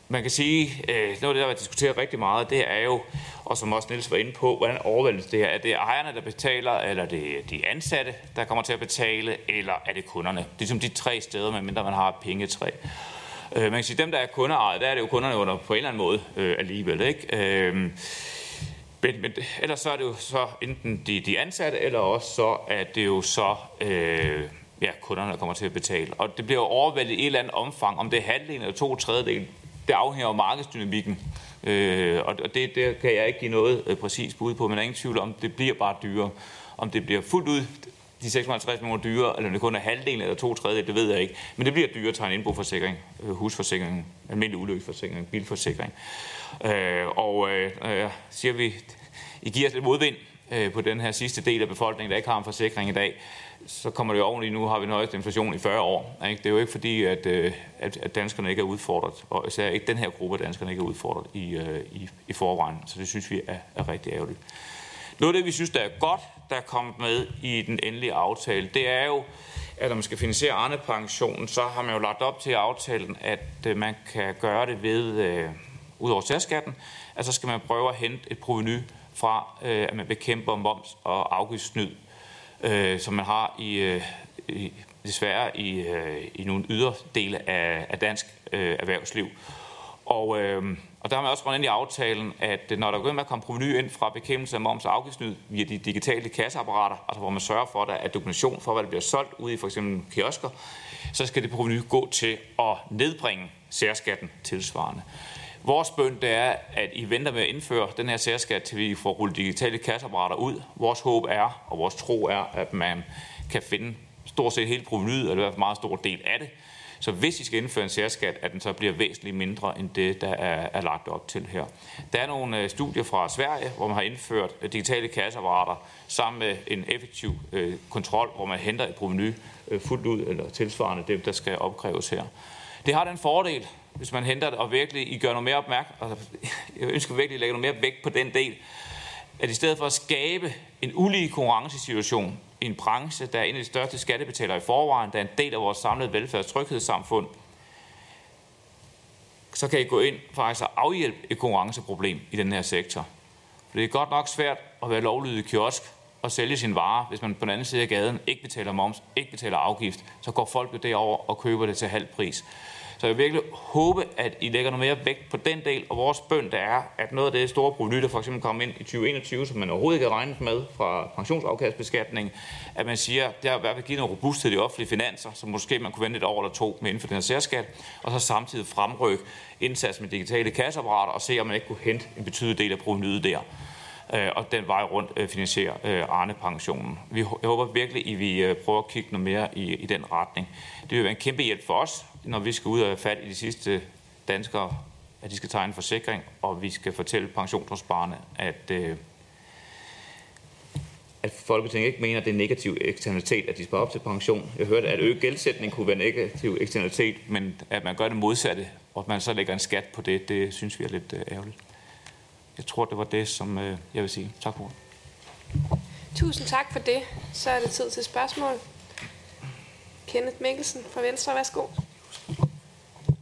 man kan sige, øh, noget af det, der har diskuteret rigtig meget, det er jo, og som også Niels var inde på, hvordan overvældes det her? Er det ejerne, der betaler, eller er det de ansatte, der kommer til at betale, eller er det kunderne? Det er som de tre steder, medmindre man har pengetræ. Øh, man kan sige, dem, der er kundeejet, der er det jo kunderne under på en eller anden måde øh, alligevel. Ikke? Øh, Men, men ellers så er det jo så enten de, de ansatte, eller også så er det jo så øh, ja, kunderne, der kommer til at betale. Og det bliver jo overvældet i et eller andet omfang. Om det er halvdelen eller to tredjedel, det afhænger af markedsdynamikken. Øh, og det, det kan jeg ikke give noget øh, præcis bud på, men der er ingen tvivl om, det bliver bare dyrere. Om det bliver fuldt ud de 650 millioner dyrere, eller om det kun er halvdelen eller to tredjedel, det ved jeg ikke. Men det bliver dyrere at tage en indboforsikring, øh, husforsikring, almindelig ulykkesforsikring, bilforsikring. Øh, og øh, øh, siger vi, I giver os lidt modvind øh, på den her sidste del af befolkningen, der ikke har en forsikring i dag, så kommer det jo oveni, nu har vi den højeste inflation i 40 år. Ikke? Det er jo ikke fordi, at, øh, at, at danskerne ikke er udfordret, og især ikke den her gruppe af danskerne ikke er udfordret i, øh, i, i forvejen. Så det synes vi er, er rigtig ærgerligt. Noget af det, vi synes, der er godt, der er kommet med i den endelige aftale, det er jo, at når man skal finansiere Arne-pensionen, så har man jo lagt op til aftalen, at øh, man kan gøre det ved, øh, ud over særskatten, at så skal man prøve at hente et proveny fra, øh, at man bekæmper moms og afgiftssnyd, øh, som man har i, øh, i desværre i, øh, i nogle yderdele af, af dansk øh, erhvervsliv. Og, øh, og der har man også rundt ind i aftalen, at når der går med at komme proveny ind fra bekæmpelse af moms og afgiftsnyd via de digitale kasseapparater, altså hvor man sørger for, at der er dokumentation for, hvad der bliver solgt ude i for eksempel kiosker, så skal det proveny gå til at nedbringe særskatten tilsvarende. Vores bøn det er, at I venter med at indføre den her særskat, til vi får rullet digitale kasseapparater ud. Vores håb er, og vores tro er, at man kan finde stort set hele provenyet, eller i hvert fald meget stor del af det. Så hvis I skal indføre en særskat, at den så bliver væsentligt mindre end det, der er, er lagt op til her. Der er nogle øh, studier fra Sverige, hvor man har indført øh, digitale kasseapparater sammen med en effektiv øh, kontrol, hvor man henter et proveny øh, fuldt ud, eller tilsvarende dem, der skal opkræves her. Det har den fordel, hvis man henter det, og virkelig I gør noget mere opmærk, altså, jeg ønsker virkelig at lægge noget mere vægt på den del, at i stedet for at skabe en ulige konkurrencesituation i en branche, der er en af de største skattebetalere i forvejen, der er en del af vores samlede velfærdstryghedssamfund, så kan I gå ind faktisk og afhjælpe et konkurrenceproblem i den her sektor. For det er godt nok svært at være lovlydig kiosk og sælge sin vare, hvis man på den anden side af gaden ikke betaler moms, ikke betaler afgift, så går folk jo derover og køber det til halv pris. Så jeg vil virkelig håbe, at I lægger noget mere vægt på den del, og vores bøn der er, at noget af det store proveny, der for eksempel kommer ind i 2021, som man overhovedet ikke har regnet med fra pensionsafkastbeskatning, at man siger, at det har i hvert fald givet noget robusthed i de offentlige finanser, så måske man kunne vente et år eller to med inden for den her særskat, og så samtidig fremrykke indsats med digitale kasseapparater og se, om man ikke kunne hente en betydelig del af provenyet der øh, og den vej rundt øh, finansiere øh, Arne-pensionen. Vi, jeg håber virkelig, at vi prøver at kigge noget mere i, i den retning. Det vil være en kæmpe hjælp for os, når vi skal ud og fat i de sidste danskere, at de skal tegne en forsikring, og vi skal fortælle pensionsopsparerne, at, øh, at Folketinget ikke mener, at det er negativ eksternalitet, at de sparer op til pension. Jeg hørte, at øget gældsætning kunne være negativ eksternalitet, men at man gør det modsatte, og at man så lægger en skat på det, det synes vi er lidt øh, ærgerligt. Jeg tror, det var det, som øh, jeg vil sige. Tak for Tusind tak for det. Så er det tid til spørgsmål. Kenneth Mikkelsen fra Venstre, værsgo.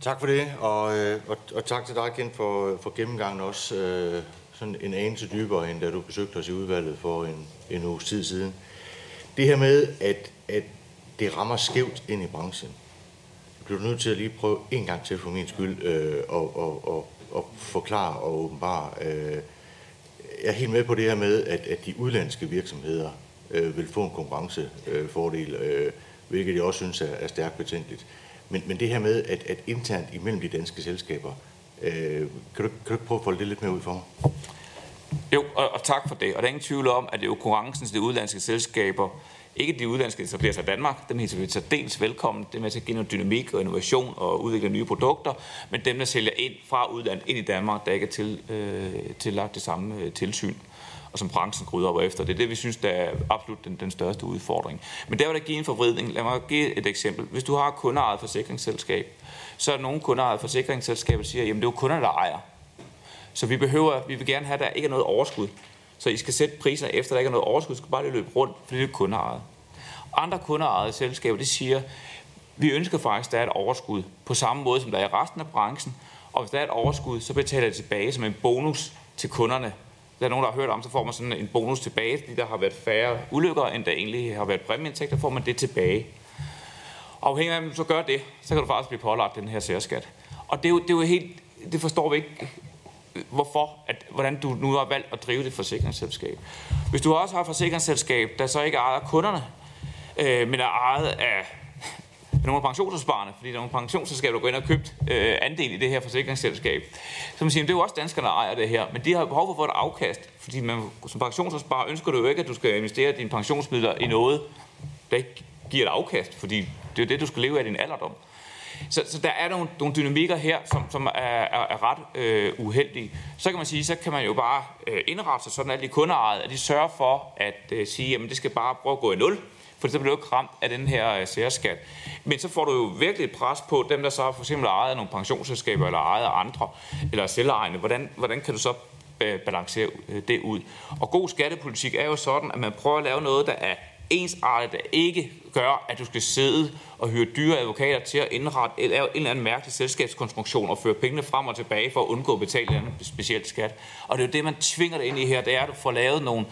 Tak for det, og, øh, og, og tak til dig, igen for, for gennemgangen også. Øh, sådan en anelse dybere, end da du besøgte os i udvalget for en, en uges tid siden. Det her med, at, at det rammer skævt ind i branchen. Jeg bliver nødt til at lige prøve en gang til for min skyld øh, og, og, og, og forklare og åbenbare. Øh, jeg er helt med på det her med, at, at de udlandske virksomheder øh, vil få en konkurrencefordel, øh, hvilket jeg også synes er, er stærkt betænkeligt. Men, men det her med, at, at internt imellem de danske selskaber, øh, kan, du, kan du ikke prøve at folde det lidt mere ud for mig? Jo, og, og tak for det. Og der er ingen tvivl om, at det er jo konkurrencen til de udlandske selskaber, ikke de udlandske, der etablerer sig i Danmark, dem hilser vi til dels velkommen. Det er med til at give noget dynamik og innovation og udvikle nye produkter, men dem, der sælger ind fra udlandet ind i Danmark, der ikke er til, øh, tillagt det samme øh, tilsyn og som branchen går ud efter. Det er det, vi synes, der er absolut den, den største udfordring. Men der vil der give en forvridning. Lad mig give et eksempel. Hvis du har kundeejet forsikringsselskab, så er der nogle kundeejet forsikringsselskaber, der siger, jamen det er jo kunder, der ejer. Så vi behøver, vi vil gerne have, at der ikke er noget overskud. Så I skal sætte priser efter, at der ikke er noget overskud. I skal bare løbe rundt, fordi det er kundeejet. Andre kundeejede selskaber, de siger, vi ønsker faktisk, at der er et overskud på samme måde, som der er i resten af branchen. Og hvis der er et overskud, så betaler det tilbage som en bonus til kunderne der er nogen, der har hørt om, så får man sådan en bonus tilbage, fordi der har været færre ulykker, end der egentlig har været præmieindtægt, der får man det tilbage. Og afhængig af, hvem så gør det, så kan du faktisk blive pålagt den her særskat. Og det er jo, det er jo helt, det forstår vi ikke hvorfor, at, hvordan du nu har valgt at drive det forsikringsselskab. Hvis du også har et forsikringsselskab, der så ikke ejer kunderne, øh, men er ejet af nogle af pensionsopsparerne, fordi der er nogle pensionsselskaber, der går ind og købt øh, andel i det her forsikringsselskab. Så man siger, det er jo også danskerne, der ejer det her, men de har behov for at få et afkast, fordi man, som pensionsopsparer ønsker du jo ikke, at du skal investere dine pensionsmidler i noget, der ikke giver et afkast, fordi det er jo det, du skal leve af din alderdom. Så, så der er nogle, nogle dynamikker her, som, som er, er, er ret øh, uheldige. Så kan man sige, så kan man jo bare øh, indrette sig sådan, at de kundeejet, at de sørger for at øh, sige, jamen det skal bare prøve at gå i nul, for så bliver du ikke ramt af den her øh, særskat. Men så får du jo virkelig et pres på dem, der så for eksempel ejet nogle pensionsselskaber, eller ejet andre, eller selvejende. Hvordan, hvordan kan du så øh, balancere øh, det ud? Og god skattepolitik er jo sådan, at man prøver at lave noget, der er ensartet, der ikke gør, at du skal sidde og hyre dyre advokater til at indrette eller en eller anden mærkelig selskabskonstruktion og føre pengene frem og tilbage for at undgå at betale en speciel skat. Og det er jo det, man tvinger dig ind i her, det er, at du får lavet nogle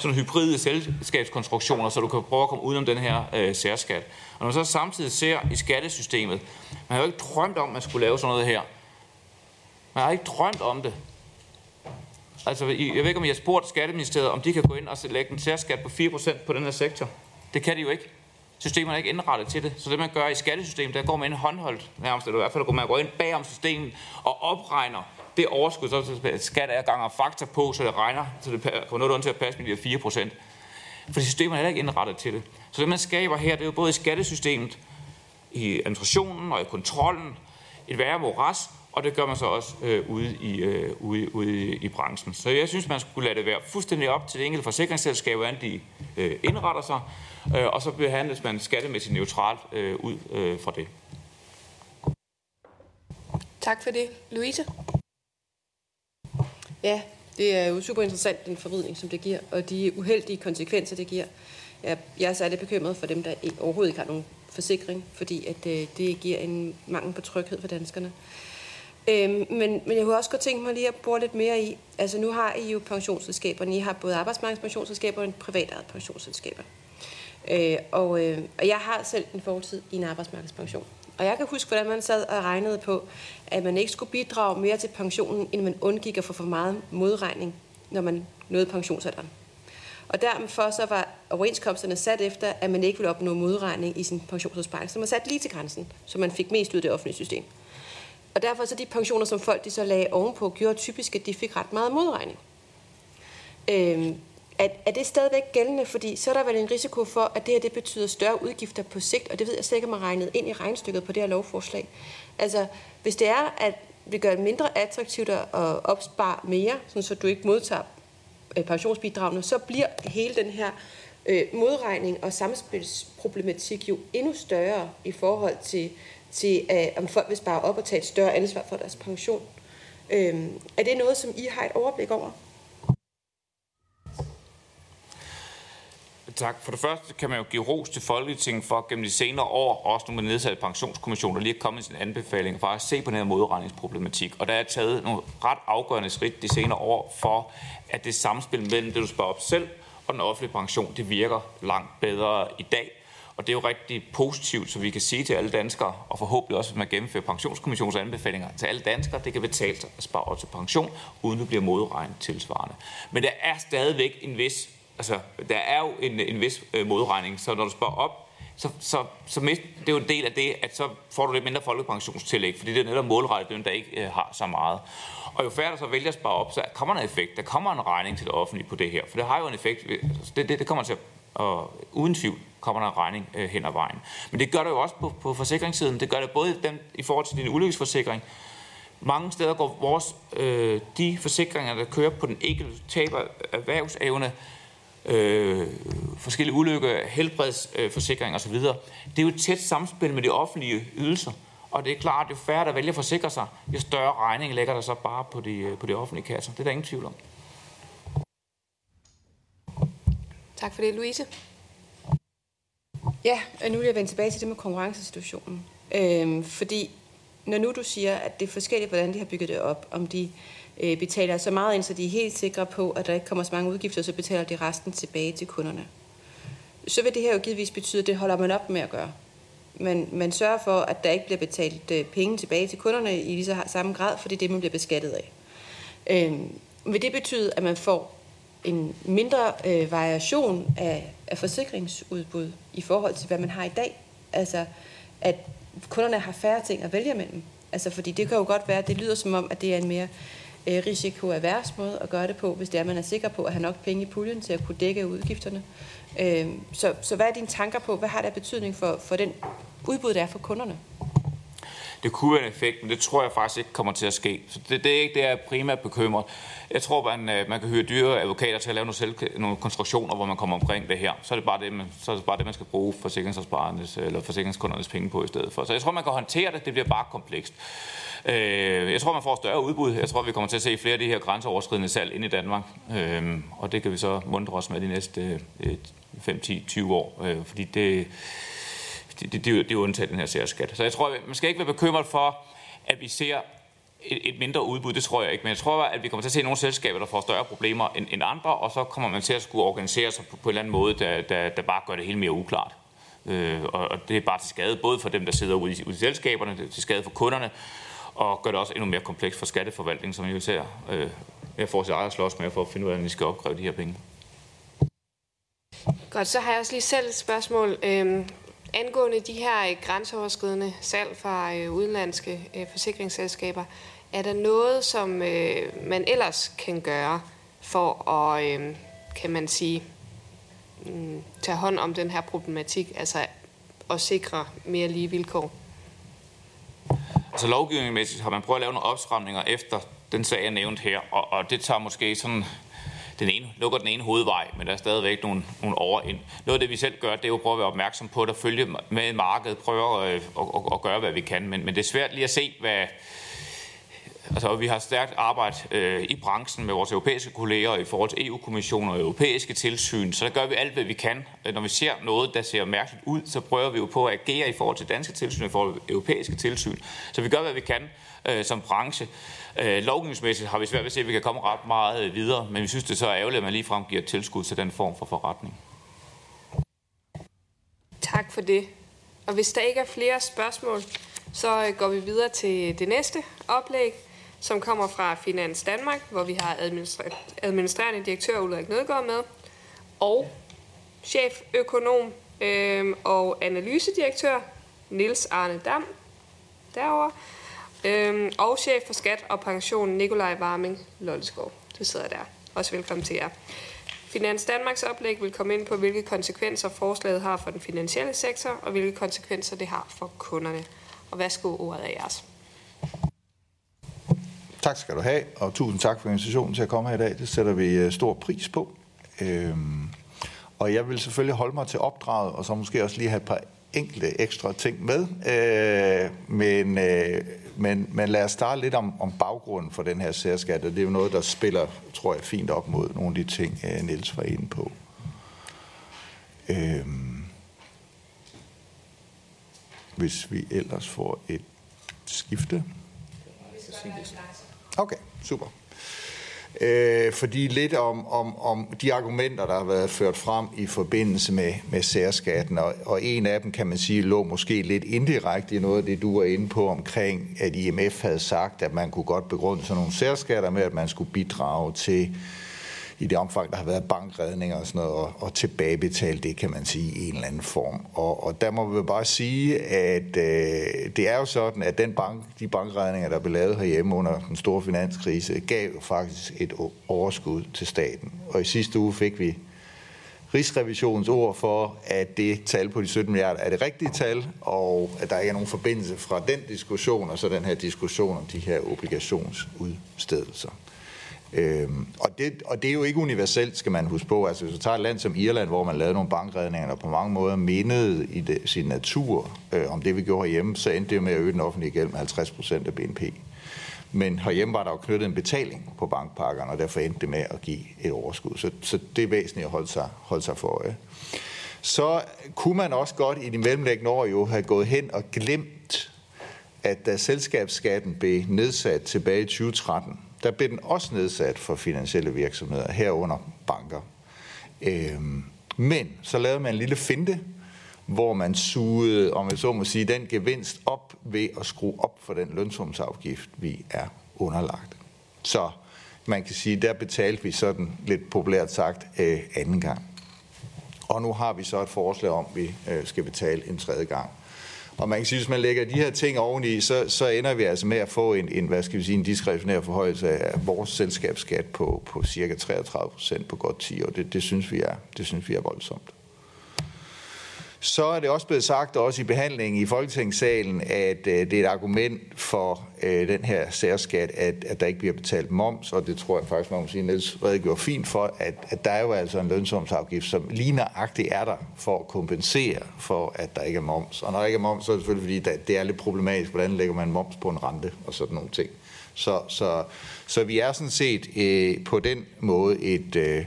sådan hybride selskabskonstruktioner, så du kan prøve at komme udenom den her øh, særskat. Og når man så samtidig ser i skattesystemet, man har jo ikke drømt om, at man skulle lave sådan noget her. Man har ikke drømt om det. Altså, jeg ved ikke, om jeg har spurgt Skatteministeriet, om de kan gå ind og lægge en særskat på 4% på den her sektor. Det kan de jo ikke. Systemet er ikke indrettet til det. Så det, man gør i skattesystemet, der går man ind håndholdt nærmest, eller i hvert fald går man går ind bagom systemet og opregner det overskud, så skat er gang og faktor på, så det regner, så det kommer noget til at passe med de 4 procent. Fordi systemet er heller ikke indrettet til det. Så det, man skaber her, det er jo både i skattesystemet, i administrationen og i kontrollen, et værre moras, og det gør man så også øh, ude, i, øh, ude, ude i branchen. Så jeg synes, man skulle lade det være fuldstændig op til det enkelte forsikringsselskab, hvordan de øh, indretter sig, øh, og så behandles man skattemæssigt neutralt øh, ud øh, fra det. Tak for det. Louise? Ja, det er jo super interessant, den forvridning, som det giver, og de uheldige konsekvenser, det giver. Jeg er særligt bekymret for dem, der overhovedet ikke har nogen forsikring, fordi at øh, det giver en mangel på tryghed for danskerne. Øhm, men, men jeg kunne også godt tænke mig lige at bruge lidt mere i, altså nu har I jo pensionsselskaberne, I har både arbejdsmarkedspensionsselskaber og private pensionsselskaber. Øh, og, øh, og jeg har selv en fortid i en arbejdsmarkedspension. Og jeg kan huske, hvordan man sad og regnede på, at man ikke skulle bidrage mere til pensionen, end man undgik at få for meget modregning, når man nåede pensionsalderen. Og derfor så var overenskomsterne sat efter, at man ikke ville opnå modregning i sin pensionsopsparing. Så man satte lige til grænsen, så man fik mest ud af det offentlige system. Og derfor så de pensioner, som folk de så lagde ovenpå, gjorde typisk, at de fik ret meget modregning. Øhm, er, er det stadigvæk gældende? Fordi så er der vel en risiko for, at det her det betyder større udgifter på sigt, og det ved jeg slet ikke, om man regnet ind i regnstykket på det her lovforslag. Altså, hvis det er, at vi gør det mindre attraktivt at opspare mere, sådan så du ikke modtager øh, pensionsbidragene, så bliver hele den her øh, modregning og samspilsproblematik jo endnu større i forhold til, til øh, om folk vil spare op og tage et større ansvar for deres pension. Øh, er det noget, som I har et overblik over? Tak. For det første kan man jo give ros til Folketinget for gennem de senere år, også nu med nedsat pensionskommission, der lige er kommet sin anbefaling, for at se på den her modregningsproblematik. Og der er taget nogle ret afgørende skridt de senere år for, at det samspil mellem det, du sparer op selv, og den offentlige pension, det virker langt bedre i dag. Og det er jo rigtig positivt, så vi kan sige til alle danskere, og forhåbentlig også, hvis man gennemfører pensionskommissionens anbefalinger til alle danskere, det kan betale sig at spare op til pension, uden det bliver modregnet tilsvarende. Men der er stadigvæk en vis altså, der er jo en, en vis øh, modregning, så når du sparer op, så, så, så mist, det er jo en del af det, at så får du lidt mindre folkepensionstillæg, fordi det er netop målrettet dem, der ikke øh, har så meget. Og jo færre der så vælger at spare op, så kommer der en effekt. Der kommer en regning til det offentlige på det her, for det har jo en effekt. Altså, det, det, det kommer til at, og uden tvivl kommer der en regning øh, hen ad vejen. Men det gør det jo også på, på forsikringssiden. Det gør det både dem, i forhold til din ulykkesforsikring. Mange steder går vores, øh, de forsikringer, der kører på den enkelte taber erhvervsevne, øh, forskellige ulykker, helbredsforsikring osv. Det er jo et tæt samspil med de offentlige ydelser. Og det er klart, at jo færre, der vælger at forsikre sig, jo større regning lægger der så bare på de, øh, på de offentlige kasser. Det er der ingen tvivl om. Tak for det, Louise. Ja, og nu vil jeg vende tilbage til det med konkurrencesituationen. Øhm, fordi når nu du siger, at det er forskelligt, hvordan de har bygget det op, om de øh, betaler så meget ind, så de er helt sikre på, at der ikke kommer så mange udgifter, så betaler de resten tilbage til kunderne. Så vil det her jo givetvis betyde, at det holder man op med at gøre. Men man sørger for, at der ikke bliver betalt øh, penge tilbage til kunderne i lige så samme grad, fordi det er det, man bliver beskattet af. Øhm, vil det betyde, at man får en mindre øh, variation af, af forsikringsudbud i forhold til, hvad man har i dag? Altså, at kunderne har færre ting at vælge mellem. Altså, fordi det kan jo godt være, at det lyder som om, at det er en mere øh, risikoavers måde at gøre det på, hvis det er, at man er sikker på at have nok penge i puljen til at kunne dække udgifterne. Øh, så, så hvad er dine tanker på, hvad har det betydning for, for den udbud, der er for kunderne? Det kunne være en effekt, men det tror jeg faktisk ikke kommer til at ske. Så det, det er ikke det, jeg er primært bekymret. Jeg tror, man, øh, man kan hyre dyre advokater til at lave nogle, selv, nogle konstruktioner, hvor man kommer omkring det her. Så er det bare det, man, så er det, bare det, man skal bruge forsikringsopsparernes øh, eller forsikringskundernes penge på i stedet for. Så jeg tror, man kan håndtere det. Det bliver bare komplekst. Øh, jeg tror, man får større udbud. Jeg tror, vi kommer til at se flere af de her grænseoverskridende salg ind i Danmark. Øh, og det kan vi så mundre os med de næste 5, 10, 20 år. Øh, fordi det, det, det, det, det er undtaget den her særskat. Så jeg tror, man skal ikke være bekymret for, at vi ser et, et mindre udbud, det tror jeg ikke. Men jeg tror, at vi kommer til at se nogle selskaber, der får større problemer end, end andre, og så kommer man til at skulle organisere sig på, på en eller anden måde, der, der, der bare gør det hele mere uklart. Øh, og, og det er bare til skade, både for dem, der sidder ude i, ude i selskaberne, det er til skade for kunderne, og gør det også endnu mere komplekst for skatteforvaltningen, som I jo ser øh, jeg får sit eget slås med for at finde ud af, hvordan I skal opkræve de her penge. Godt, så har jeg også lige selv et spørgsmål. Øhm, angående de her øh, grænseoverskridende salg fra øh, udenlandske øh, forsikringsselskaber, er der noget, som man ellers kan gøre for at, kan man sige, mm, tage hånd om den her problematik, altså at sikre mere lige vilkår? Altså lovgivningsmæssigt har man prøvet at lave nogle opstramninger efter den sag, jeg nævnte her, og, og det tager måske sådan den ene, lukker den ene hovedvej, men der er stadigvæk nogle, nogle over ind. Noget af det, vi selv gør, det er jo at prøve at være opmærksom på det, at følge med markedet, prøve at, øh, at, at, at gøre, hvad vi kan. Men, men det er svært lige at se, hvad, Altså, vi har stærkt arbejde øh, i branchen med vores europæiske kolleger i forhold til EU-kommissioner og europæiske tilsyn, så der gør vi alt, hvad vi kan. Øh, når vi ser noget, der ser mærkeligt ud, så prøver vi jo på at agere i forhold til danske tilsyn og i forhold til europæiske tilsyn. Så vi gør, hvad vi kan øh, som branche. Øh, lovgivningsmæssigt har vi svært ved at se, at vi kan komme ret meget øh, videre, men vi synes, det er så ærgerligt, at man ligefrem giver tilskud til den form for forretning. Tak for det. Og hvis der ikke er flere spørgsmål, så øh, går vi videre til det næste oplæg, som kommer fra Finans Danmark, hvor vi har administrerende direktør Ulrik Nødgaard med, og cheføkonom øh, og analysedirektør Nils Arne Dam derovre, Øhm, og chef for skat og pension Nikolaj Warming Lolleskov. Du sidder der. Også velkommen til jer. Finans Danmarks oplæg vil komme ind på, hvilke konsekvenser forslaget har for den finansielle sektor, og hvilke konsekvenser det har for kunderne. Og værsgo, ordet er jeres. Tak skal du have, og tusind tak for invitationen til at komme her i dag. Det sætter vi øh, stor pris på. Øhm, og jeg vil selvfølgelig holde mig til opdraget, og så måske også lige have et par enkelte ekstra ting med. Øh, men, øh, men, men lad os starte lidt om, om baggrunden for den her særskat, og det er jo noget, der spiller, tror jeg, fint op mod nogle af de ting, øh, Niels var inde på. Øhm, hvis vi ellers får et skifte. Okay, super. Øh, fordi lidt om, om, om de argumenter, der har været ført frem i forbindelse med, med særskatten, og, og en af dem, kan man sige, lå måske lidt indirekte i noget af det, du var inde på omkring, at IMF havde sagt, at man kunne godt begrunde sådan nogle særskatter med, at man skulle bidrage til i det omfang, der har været bankredninger og sådan noget, og, og tilbagebetale det, kan man sige, i en eller anden form. Og, og der må vi bare sige, at øh, det er jo sådan, at den bank, de bankredninger, der blev lavet herhjemme under den store finanskrise, gav faktisk et overskud til staten. Og i sidste uge fik vi Rigsrevisionens ord for, at det tal på de 17 milliarder er det rigtige tal, og at der ikke er nogen forbindelse fra den diskussion og så den her diskussion om de her obligationsudstedelser. Øhm, og, det, og det er jo ikke universelt, skal man huske på. Altså hvis du tager et land som Irland, hvor man lavede nogle bankredninger, der på mange måder mindede i det, sin natur øh, om det, vi gjorde herhjemme, så endte det med at øge den offentlige gæld med 50 procent af BNP. Men herhjemme var der jo knyttet en betaling på bankpakkerne, og derfor endte det med at give et overskud. Så, så det er væsentligt at holde sig, holde sig for øje. Så kunne man også godt i de mellemlæggende år jo have gået hen og glemt, at da selskabsskatten blev nedsat tilbage i 2013, der blev den også nedsat for finansielle virksomheder, herunder banker. Øhm, men så lavede man en lille finte, hvor man sugede, om jeg så må sige, den gevinst op ved at skrue op for den lønsumsafgift, vi er underlagt. Så man kan sige, der betalte vi sådan lidt populært sagt øh, anden gang. Og nu har vi så et forslag om, at vi øh, skal betale en tredje gang. Og man kan sige, hvis man lægger de her ting oveni, så, så ender vi altså med at få en, en hvad skal vi sige, en diskretionær forhøjelse af vores selskabsskat på, på cirka 33 procent på godt 10 år. Det, det, synes vi er, det synes vi er voldsomt. Så er det også blevet sagt, også i behandlingen i Folketingssalen, at øh, det er et argument for øh, den her særskat, at, at der ikke bliver betalt moms, og det tror jeg faktisk, man må sige, Niels redegjorde fint for, at, at der er jo altså en lønsomsafgift, som lige nøjagtigt er der for at kompensere for, at der ikke er moms. Og når der ikke er moms, så er det selvfølgelig, fordi det er lidt problematisk, hvordan lægger man moms på en rente og sådan nogle ting. Så, så, så vi er sådan set øh, på den måde et... Øh,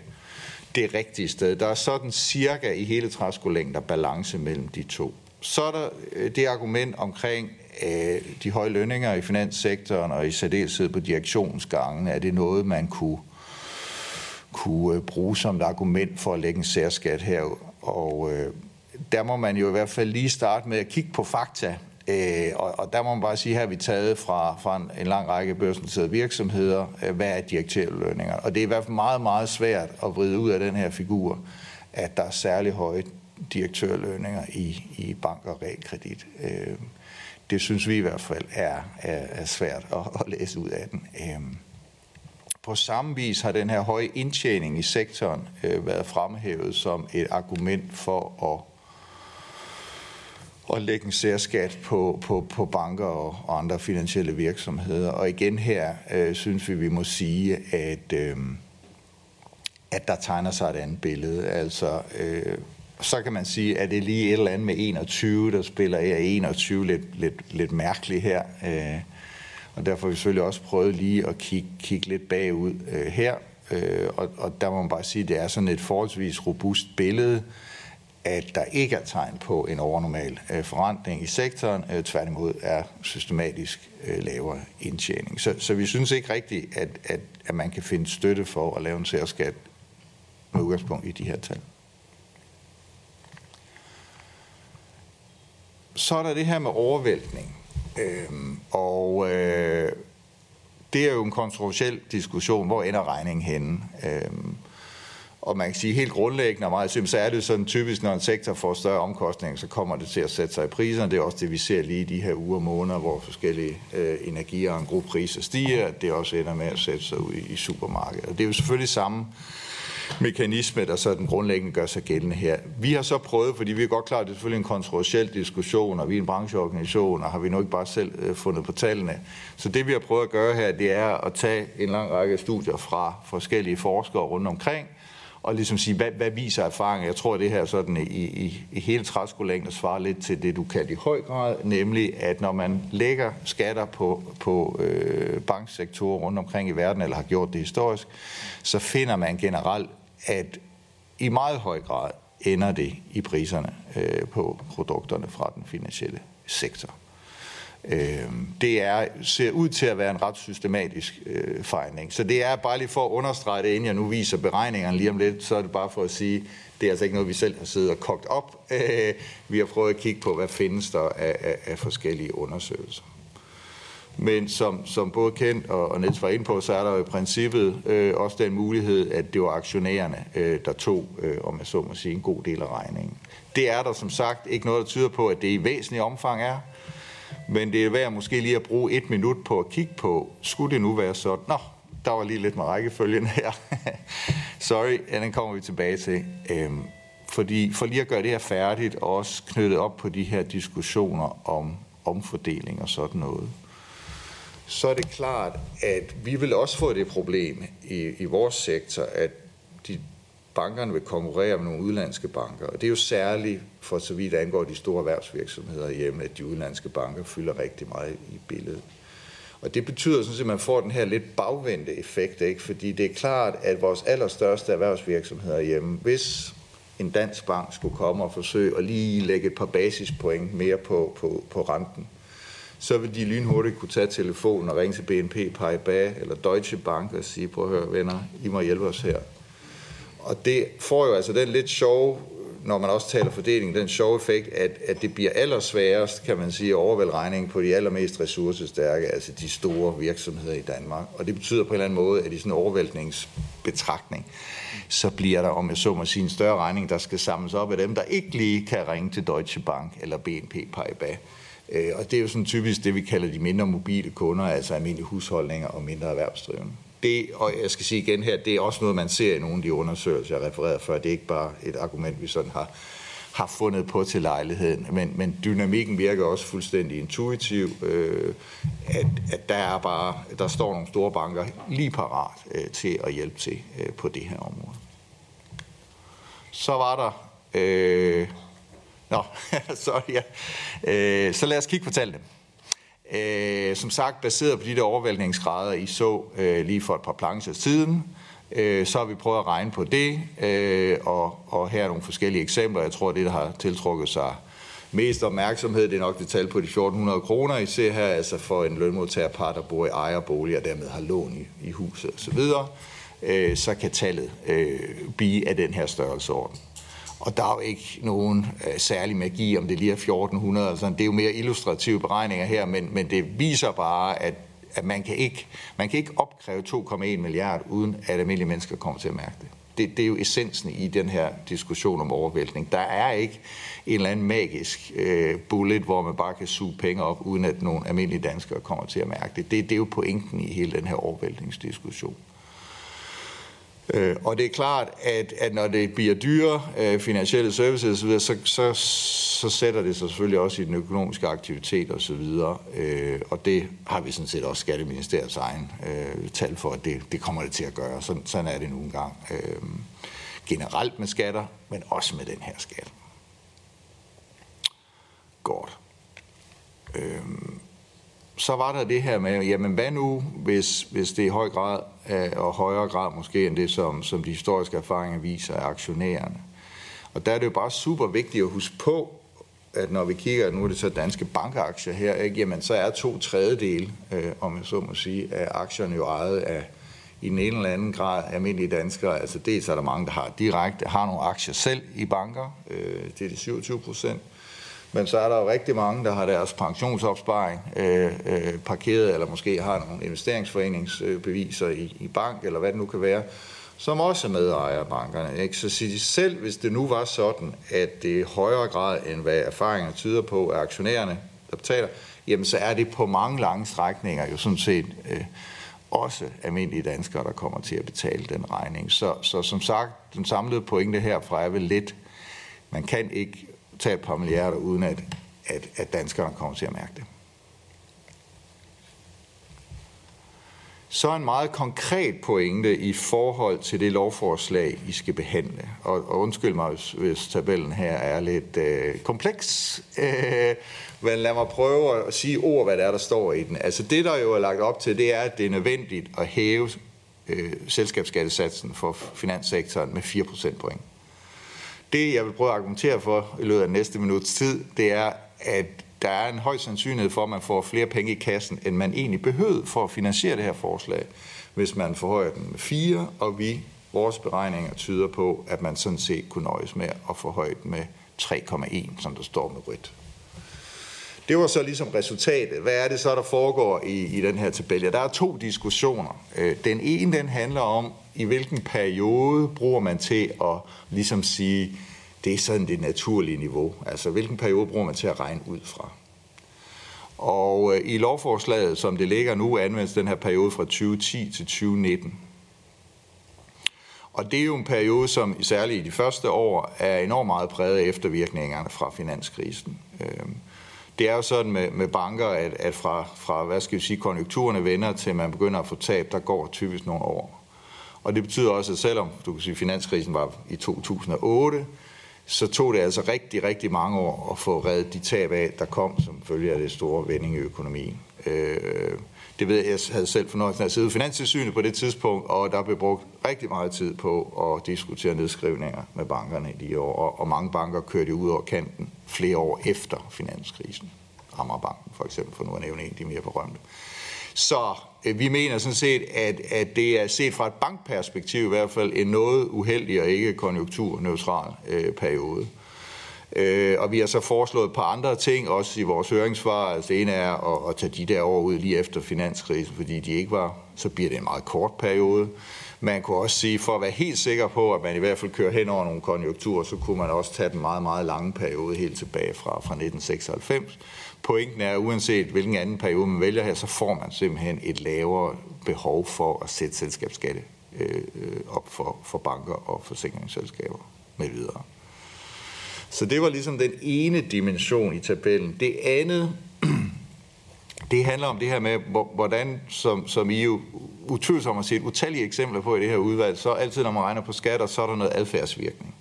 det rigtige sted. Der er sådan cirka i hele træskolængder balance mellem de to. Så er der øh, det argument omkring øh, de høje lønninger i finanssektoren og i særdeleshed på direktionsgangen. Er det noget, man kunne, kunne øh, bruge som et argument for at lægge en særskat her? Og øh, der må man jo i hvert fald lige starte med at kigge på fakta. Øh, og, og der må man bare sige, her har vi taget fra, fra en, en lang række børsnoterede virksomheder, øh, hvad er direktørlønninger. Og det er i hvert fald meget, meget svært at vride ud af den her figur, at der er særlig høje direktørlønninger i, i bank og realkredit. Øh, det synes vi i hvert fald er, er, er svært at, at læse ud af den. Øh, på samme vis har den her høje indtjening i sektoren øh, været fremhævet som et argument for at at lægge en særskat på, på, på banker og, og andre finansielle virksomheder. Og igen her øh, synes vi, vi må sige, at, øh, at der tegner sig et andet billede. Altså, øh, så kan man sige, at det er lige et eller andet med 21, der spiller jeg 21 lidt, lidt, lidt mærkeligt her. Øh, og derfor har vi selvfølgelig også prøvet lige at kigge, kigge lidt bagud øh, her. Øh, og, og der må man bare sige, at det er sådan et forholdsvis robust billede at der ikke er tegn på en overnormal øh, forrentning i sektoren. Øh, tværtimod er systematisk øh, lavere indtjening. Så, så vi synes ikke rigtigt, at, at, at man kan finde støtte for at lave en særskat med udgangspunkt i de her tal. Så er der det her med overvæltning. Øhm, og øh, det er jo en kontroversiel diskussion. Hvor ender regningen henne? Øhm, og man kan sige helt grundlæggende og meget simpelt, så er det sådan typisk, når en sektor får større omkostninger, så kommer det til at sætte sig i priserne. Det er også det, vi ser lige i de her uger og måneder, hvor forskellige øh, energier og en gruppe priser stiger. Det også ender med at sætte sig ud i, i supermarkedet. Og det er jo selvfølgelig samme mekanisme, der så den grundlæggende gør sig gældende her. Vi har så prøvet, fordi vi er godt klar, at det er selvfølgelig en kontroversiel diskussion, og vi er en brancheorganisation, og har vi nok ikke bare selv øh, fundet på tallene. Så det vi har prøvet at gøre her, det er at tage en lang række studier fra forskellige forskere rundt omkring, og ligesom sige, hvad, hvad viser erfaring? Jeg tror, at det her sådan i, i, i hele træskolængden svarer lidt til det, du kan i høj grad, nemlig at når man lægger skatter på, på øh, banksektorer rundt omkring i verden, eller har gjort det historisk, så finder man generelt, at i meget høj grad ender det i priserne øh, på produkterne fra den finansielle sektor. Øh, det er, ser ud til at være en ret systematisk øh, fejning. Så det er bare lige for at understrege det, inden jeg nu viser beregningerne lige om lidt, så er det bare for at sige, det er altså ikke noget, vi selv har siddet og kogt op. Øh, vi har prøvet at kigge på, hvad findes der af, af, af forskellige undersøgelser. Men som, som både Kent og, og Niels var inde på, så er der jo i princippet øh, også den mulighed, at det var aktionærerne, øh, der tog, øh, om jeg så må sige, en god del af regningen. Det er der som sagt ikke noget, der tyder på, at det i væsentlig omfang er. Men det er værd måske lige at bruge et minut på at kigge på, skulle det nu være sådan? Nå, der var lige lidt med rækkefølgen her. Sorry, ja, den kommer vi tilbage til. Øhm, fordi for lige at gøre det her færdigt, og også knyttet op på de her diskussioner om omfordeling og sådan noget, så er det klart, at vi vil også få det problem i, i vores sektor, at de bankerne vil konkurrere med nogle udlandske banker. Og det er jo særligt for så vidt angår de store erhvervsvirksomheder hjemme, at de udlandske banker fylder rigtig meget i billedet. Og det betyder sådan set, at man får den her lidt bagvendte effekt, ikke? fordi det er klart, at vores allerstørste erhvervsvirksomheder hjemme, hvis en dansk bank skulle komme og forsøge at lige lægge et par basispoint mere på, på, på renten, så vil de lynhurtigt kunne tage telefonen og ringe til BNP Paribas eller Deutsche Bank og sige, prøv at høre venner, I må hjælpe os her. Og det får jo altså den lidt sjove når man også taler fordeling, den sjove effekt, at, at det bliver allersværest, kan man sige, at overvælde regningen på de allermest ressourcestærke, altså de store virksomheder i Danmark. Og det betyder på en eller anden måde, at i sådan en overvæltningsbetragtning, så bliver der, om jeg så må sige, en større regning, der skal samles op af dem, der ikke lige kan ringe til Deutsche Bank eller BNP Paribas. Øh, og det er jo sådan typisk det, vi kalder de mindre mobile kunder, altså almindelige husholdninger og mindre erhvervsdrivende det, og jeg skal sige igen her, det er også noget, man ser i nogle af de undersøgelser, jeg refererede før. Det er ikke bare et argument, vi sådan har, har fundet på til lejligheden. Men, men dynamikken virker også fuldstændig intuitiv, øh, at, at der er bare, der står nogle store banker lige parat øh, til at hjælpe til øh, på det her område. Så var der... Øh, nå, sorry, ja. Øh, så lad os kigge på tallene. Øh, som sagt, baseret på de der overvældningsgrader, I så øh, lige for et par plancher siden, øh, så har vi prøvet at regne på det, øh, og, og her er nogle forskellige eksempler. Jeg tror, det, der har tiltrukket sig mest opmærksomhed, det er nok det tal på de 1400 kroner, I ser her, altså for en lønmodtagerpar, der bor i ejerbolig og dermed har lån i, i huset osv., øh, så kan tallet øh, blive af den her størrelseorden. Og der er jo ikke nogen øh, særlig magi, om det lige er 1400. Altså, det er jo mere illustrative beregninger her, men, men det viser bare, at, at man, kan ikke, man kan ikke opkræve 2,1 milliard, uden at almindelige mennesker kommer til at mærke det. det. Det er jo essensen i den her diskussion om overvæltning. Der er ikke en eller anden magisk øh, bullet, hvor man bare kan suge penge op, uden at nogle almindelige danskere kommer til at mærke det. Det, det er jo pointen i hele den her overvæltningsdiskussion. Øh, og det er klart, at, at når det bliver dyre øh, finansielle services osv., så, så, så sætter det sig selvfølgelig også i den økonomiske aktivitet osv., øh, og det har vi sådan set også Skatteministeriets egen øh, tal for, at det, det kommer det til at gøre. Sådan, sådan er det nu engang. Øh, generelt med skatter, men også med den her skat. Godt. Øh, så var der det her med, jamen hvad nu, hvis, hvis det i høj grad Øh, og højere grad måske end det, som, som de historiske erfaringer viser af aktionærerne. Og der er det jo bare super vigtigt at huske på, at når vi kigger, nu er det så danske bankaktier her, ikke, jamen så er to tredjedel, øh, om jeg så må sige, af aktierne jo ejet af i den ene eller anden grad almindelige danskere. Altså dels er der mange, der har direkte har nogle aktier selv i banker, øh, det er de 27 procent. Men så er der jo rigtig mange, der har deres pensionsopsparing øh, øh, parkeret, eller måske har nogle investeringsforeningsbeviser i, i bank, eller hvad det nu kan være, som også er medejer af bankerne. Ikke? Så sig selv, hvis det nu var sådan, at det i højere grad, end hvad erfaringerne tyder på, er aktionærerne, der betaler, jamen så er det på mange lange strækninger jo sådan set øh, også almindelige danskere, der kommer til at betale den regning. Så, så som sagt, den samlede pointe herfra er vel lidt, man kan ikke tage et par milliarder, uden at, at, at danskerne kommer til at mærke det. Så en meget konkret pointe i forhold til det lovforslag, I skal behandle. Og, og undskyld mig, hvis, hvis tabellen her er lidt øh, kompleks. Øh, men lad mig prøve at sige ord, hvad der er, der står i den. Altså det, der jo er lagt op til, det er, at det er nødvendigt at hæve øh, selskabsskattesatsen for finanssektoren med 4 procentpoint. Det, jeg vil prøve at argumentere for i løbet af næste minuts tid, det er, at der er en høj sandsynlighed for, at man får flere penge i kassen, end man egentlig behøvede for at finansiere det her forslag, hvis man forhøjer den med 4, og vi, vores beregninger tyder på, at man sådan set kunne nøjes med at forhøje den med 3,1, som der står med rødt. Det var så ligesom resultatet. Hvad er det så, der foregår i, i den her tabel? Ja, der er to diskussioner. Øh, den ene, den handler om, i hvilken periode bruger man til at ligesom sige, det er sådan det naturlige niveau. Altså, hvilken periode bruger man til at regne ud fra? Og øh, i lovforslaget, som det ligger nu, anvendes den her periode fra 2010 til 2019. Og det er jo en periode, som særligt i de første år er enormt meget præget af eftervirkningerne fra finanskrisen. Øhm, det er jo sådan med, med banker, at, at fra, fra, hvad skal vi sige, konjunkturerne vender til, man begynder at få tab, der går typisk nogle år. Og det betyder også, at selvom du kan sige, finanskrisen var i 2008, så tog det altså rigtig, rigtig mange år at få reddet de tab af, der kom som følge af det store vending i økonomien. Øh, det ved jeg, jeg havde selv fornøjelsen af at sidde i Finanstilsynet på det tidspunkt, og der blev brugt rigtig meget tid på at diskutere nedskrivninger med bankerne i de år, og, og mange banker kørte ud over kanten flere år efter finanskrisen. Ammerbanken for eksempel, for nu at nævne en af de mere berømte. Så Øh, vi mener sådan set, at, at det er set fra et bankperspektiv i hvert fald en noget uheldig og ikke konjunkturneutral øh, periode. Øh, og vi har så foreslået et par andre ting, også i vores høringssvar. Altså det ene er at, at tage de der år ud lige efter finanskrisen, fordi de ikke var, så bliver det en meget kort periode. Man kunne også sige, for at være helt sikker på, at man i hvert fald kører hen over nogle konjunkturer, så kunne man også tage den meget, meget lange periode helt tilbage fra, fra 1996. Pointen er, at uanset hvilken anden periode man vælger her, så får man simpelthen et lavere behov for at sætte selskabsskatte øh, op for, for banker og forsikringsselskaber med videre. Så det var ligesom den ene dimension i tabellen. Det andet, det handler om det her med, hvordan, som, som I jo utvivlsomt har set utallige eksempler på i det her udvalg, så altid når man regner på skatter, så er der noget adfærdsvirkning.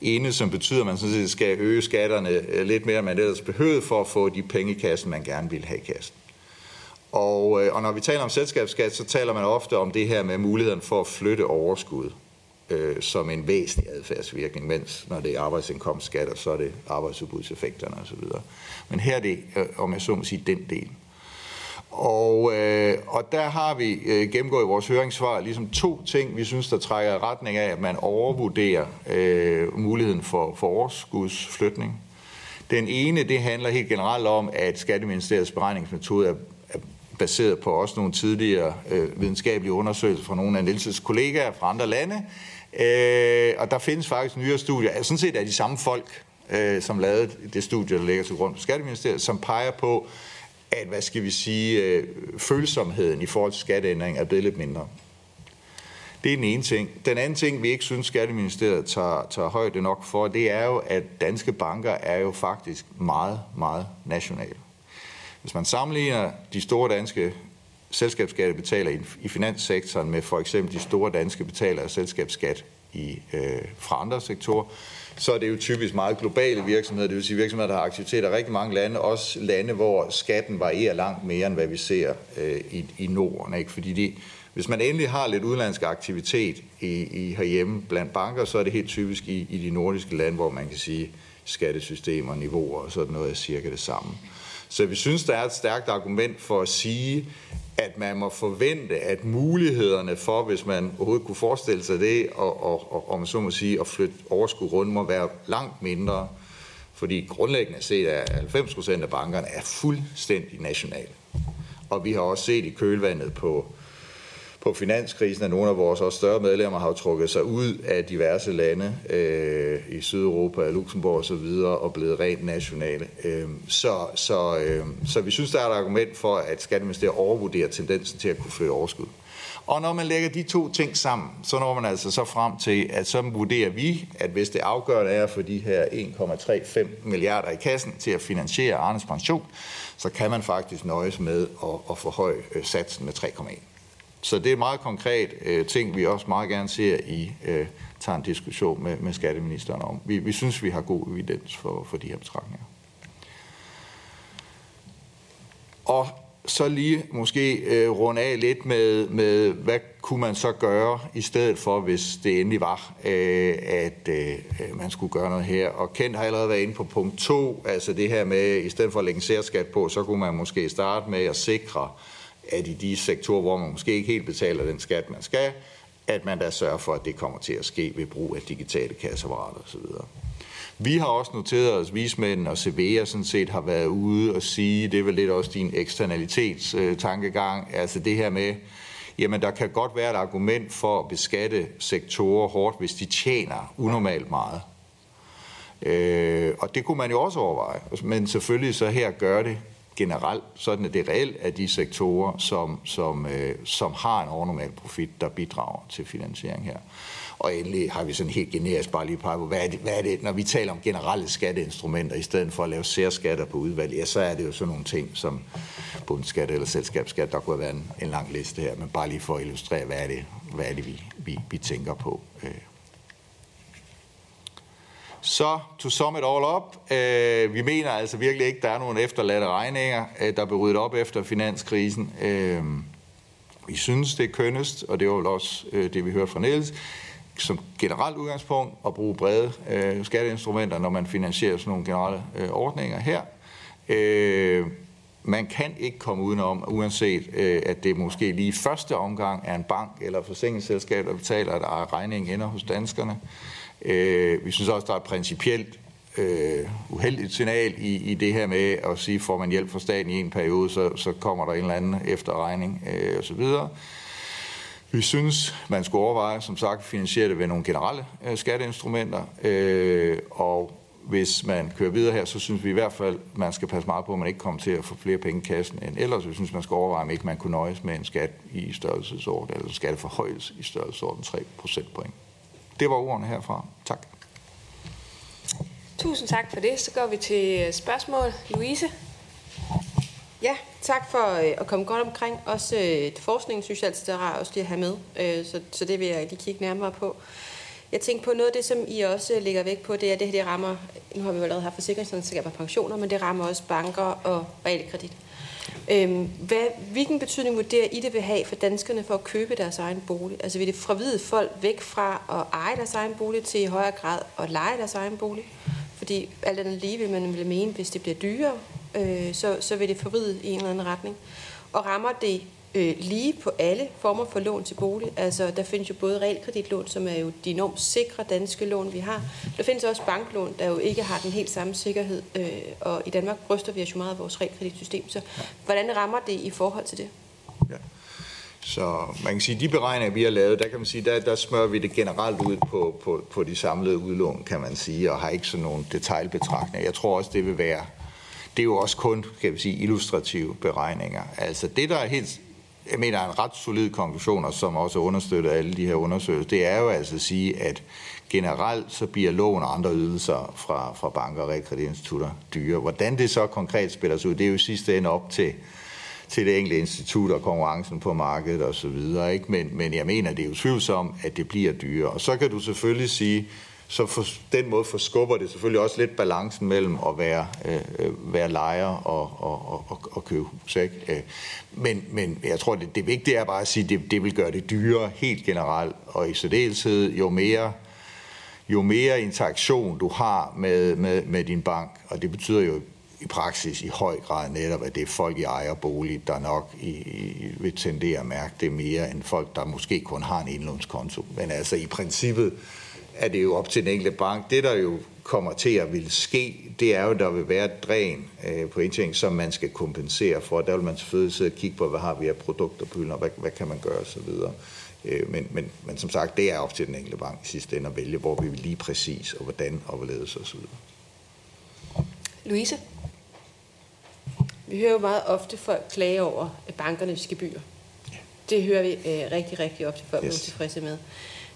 Ene, som betyder, at man sådan set skal øge skatterne øh, lidt mere, end man ellers behøvede for at få de penge i kassen, man gerne vil have i kassen. Og, øh, og når vi taler om selskabsskat, så taler man ofte om det her med muligheden for at flytte overskud øh, som en væsentlig adfærdsvirkning, mens når det er arbejdsindkomstskatter, så er det arbejdsudbudseffekterne osv. Men her er det, øh, om jeg så må sige, den del. Og, øh, og der har vi øh, gennemgået i vores høringssvar ligesom to ting, vi synes, der trækker i retning af, at man overvurderer øh, muligheden for, for overskudsflytning. Den ene, det handler helt generelt om, at Skatteministeriets beregningsmetode er, er baseret på også nogle tidligere øh, videnskabelige undersøgelser fra nogle af Nielses kollegaer fra andre lande, Øh, og der findes faktisk nyere studier, altså, sådan set er de samme folk, øh, som lavede det studie, der ligger til grund for Skatteministeriet, som peger på, at, hvad skal vi sige, øh, følsomheden i forhold til skatteændring er blevet lidt mindre. Det er den ene ting. Den anden ting, vi ikke synes, Skatteministeriet tager, tager højde nok for, det er jo, at danske banker er jo faktisk meget, meget nationale. Hvis man sammenligner de store danske selskabsskattebetaler betaler i finanssektoren med for eksempel de store danske betaler af selskabsskat i, øh, fra andre sektorer, så er det jo typisk meget globale virksomheder, det vil sige virksomheder, der har aktiviteter i rigtig mange lande, også lande, hvor skatten varierer langt mere, end hvad vi ser øh, i, i Norden. Ikke? Fordi de, hvis man endelig har lidt udenlandsk aktivitet i, i herhjemme blandt banker, så er det helt typisk i, i de nordiske lande, hvor man kan sige, skattesystemer, niveauer og sådan noget er cirka det samme. Så vi synes, der er et stærkt argument for at sige, at man må forvente, at mulighederne for, hvis man overhovedet kunne forestille sig det, og, og, og, om man så må sige, at flytte overskud rundt, må være langt mindre. Fordi grundlæggende set er 90 procent af bankerne er fuldstændig nationale. Og vi har også set i kølvandet på på finanskrisen, at nogle af vores også større medlemmer har trukket sig ud af diverse lande øh, i Sydeuropa, Luxembourg og så videre, og blevet rent nationale. Øh, så, så, øh, så vi synes, der er et argument for, at Skatteministeriet overvurderer tendensen til at kunne føre overskud. Og når man lægger de to ting sammen, så når man altså så frem til, at så vurderer vi, at hvis det afgørende er for de her 1,35 milliarder i kassen til at finansiere Arnes pension, så kan man faktisk nøjes med at, at forhøje øh, satsen med 3,1. Så det er meget konkret øh, ting, vi også meget gerne ser i øh, tager en diskussion med, med skatteministeren om. Vi, vi synes, vi har god evidens for, for de her betragtninger. Og så lige måske øh, runde af lidt med, med, hvad kunne man så gøre i stedet for, hvis det endelig var, øh, at øh, øh man skulle gøre noget her. Og Kent har allerede været inde på punkt 2, altså det her med, i stedet for at lægge en særskat på, så kunne man måske starte med at sikre, at i de sektorer, hvor man måske ikke helt betaler den skat, man skal, at man da sørger for, at det kommer til at ske ved brug af digitale kasseapparater osv. Vi har også noteret os, vismændene og Severa sådan set har været ude og sige, det er vel lidt også din eksternalitetstankegang, øh, altså det her med, jamen der kan godt være et argument for at beskatte sektorer hårdt, hvis de tjener unormalt meget. Øh, og det kunne man jo også overveje, men selvfølgelig så her gør det generelt, sådan at det reelt er de sektorer, som, som, øh, som har en overnormal profit, der bidrager til finansiering her. Og endelig har vi sådan helt generisk bare lige peget på, hvad er, det, hvad er det, når vi taler om generelle skatteinstrumenter, i stedet for at lave særskatter på udvalg, ja, så er det jo sådan nogle ting som bundskat eller selskabsskat, der kunne være en, en lang liste her, men bare lige for at illustrere, hvad er det, hvad er det vi, vi, vi tænker på øh, så to sum it all up, øh, vi mener altså virkelig ikke, der er nogen efterladte regninger, øh, der blev ryddet op efter finanskrisen. Øh, vi synes, det er kønnest, og det var vel også øh, det, vi hørte fra Niels, som generelt udgangspunkt at bruge brede øh, skatteinstrumenter, når man finansierer sådan nogle generelle øh, ordninger her. Øh, man kan ikke komme udenom, uanset øh, at det måske lige første omgang er en bank eller forsikringsselskab, der betaler, at regningen ender hos danskerne. Øh, Øh, vi synes også, der er principielt øh, uheldigt signal i, i det her med at sige, får man hjælp fra staten i en periode, så, så kommer der en eller anden efterregning øh, osv. Vi synes, man skulle overveje, som sagt, finansiere det ved nogle generelle øh, skatteinstrumenter, øh, og hvis man kører videre her, så synes vi i hvert fald, man skal passe meget på, at man ikke kommer til at få flere penge i kassen end ellers. Vi synes, man skal overveje, om ikke man kunne nøjes med en skat i størrelsesorden, eller en skatteforhøjelse i størrelsesorden 3 procentpoint. Det var ordene herfra. Tak. Tusind tak for det. Så går vi til øh, spørgsmål. Louise? Ja, tak for øh, at komme godt omkring. Også øh, forskningen synes jeg altid, er rart også lige at have med, øh, så, så det vil jeg lige kigge nærmere på. Jeg tænker på noget af det, som I også lægger vægt på, det er, at det her det rammer, nu har vi jo allerede haft forsikringsselskaber og pensioner, men det rammer også banker og realkredit. Øhm, hvad, hvilken betydning vurderer I det vil have for danskerne for at købe deres egen bolig? Altså vil det fravide folk væk fra at eje deres egen bolig til i højere grad at lege deres egen bolig? Fordi alt andet lige vil man vil mene, hvis det bliver dyrere, øh, så, så vil det forvride i en eller anden retning. Og rammer det øh, lige på alle former for lån til bolig. Altså, der findes jo både realkreditlån, som er jo de enormt sikre danske lån, vi har. Der findes også banklån, der jo ikke har den helt samme sikkerhed. Øh, og i Danmark bryster vi os jo meget af vores realkreditsystem. Så hvordan rammer det i forhold til det? Ja. Så man kan sige, de beregninger, vi har lavet, der kan man sige, der, der smører vi det generelt ud på, på, på de samlede udlån, kan man sige, og har ikke sådan nogle detaljbetragtninger. Jeg tror også, det vil være, det er jo også kun, kan vi sige, illustrative beregninger. Altså det, der er helt, jeg mener, er en ret solid konklusion, og som også understøtter alle de her undersøgelser, det er jo altså at sige, at generelt så bliver lån og andre ydelser fra, fra banker og realkreditinstitutter dyre. Hvordan det så konkret spiller sig ud, det er jo sidste ende op til, til det enkelte institut og konkurrencen på markedet osv. så Men, men jeg mener, det er jo tvivlsomt, at det bliver dyre. Og så kan du selvfølgelig sige, så for den måde forskubber det selvfølgelig også lidt balancen mellem at være, øh, øh være lejer og, og, og, og købe hus. Ikke? Øh, men, men jeg tror, det, det vigtige er bare at sige, at det, det vil gøre det dyrere helt generelt, og i særdeleshed jo mere jo mere interaktion du har med, med, med din bank, og det betyder jo i praksis i høj grad netop, at det er folk i ejerbolig, der nok i, i, vil tendere at mærke det mere, end folk, der måske kun har en indlånskonto. Men altså i princippet er det jo op til den enkelte bank. Det, der jo kommer til at vil ske, det er jo, at der vil være et dræn øh, på ting, som man skal kompensere for. Der vil man selvfølgelig sidde og kigge på, hvad har vi af produkter på hylden, og hvad, hvad kan man gøre osv. Øh, men, men, men som sagt, det er op til den enkelte bank i sidste ende at vælge, hvor vi vil lige præcis, og hvordan, og hvorledes osv. Louise? Vi hører jo meget ofte folk klage over bankernes gebyr. Det hører vi øh, rigtig, rigtig ofte folk yes. er tilfredse med.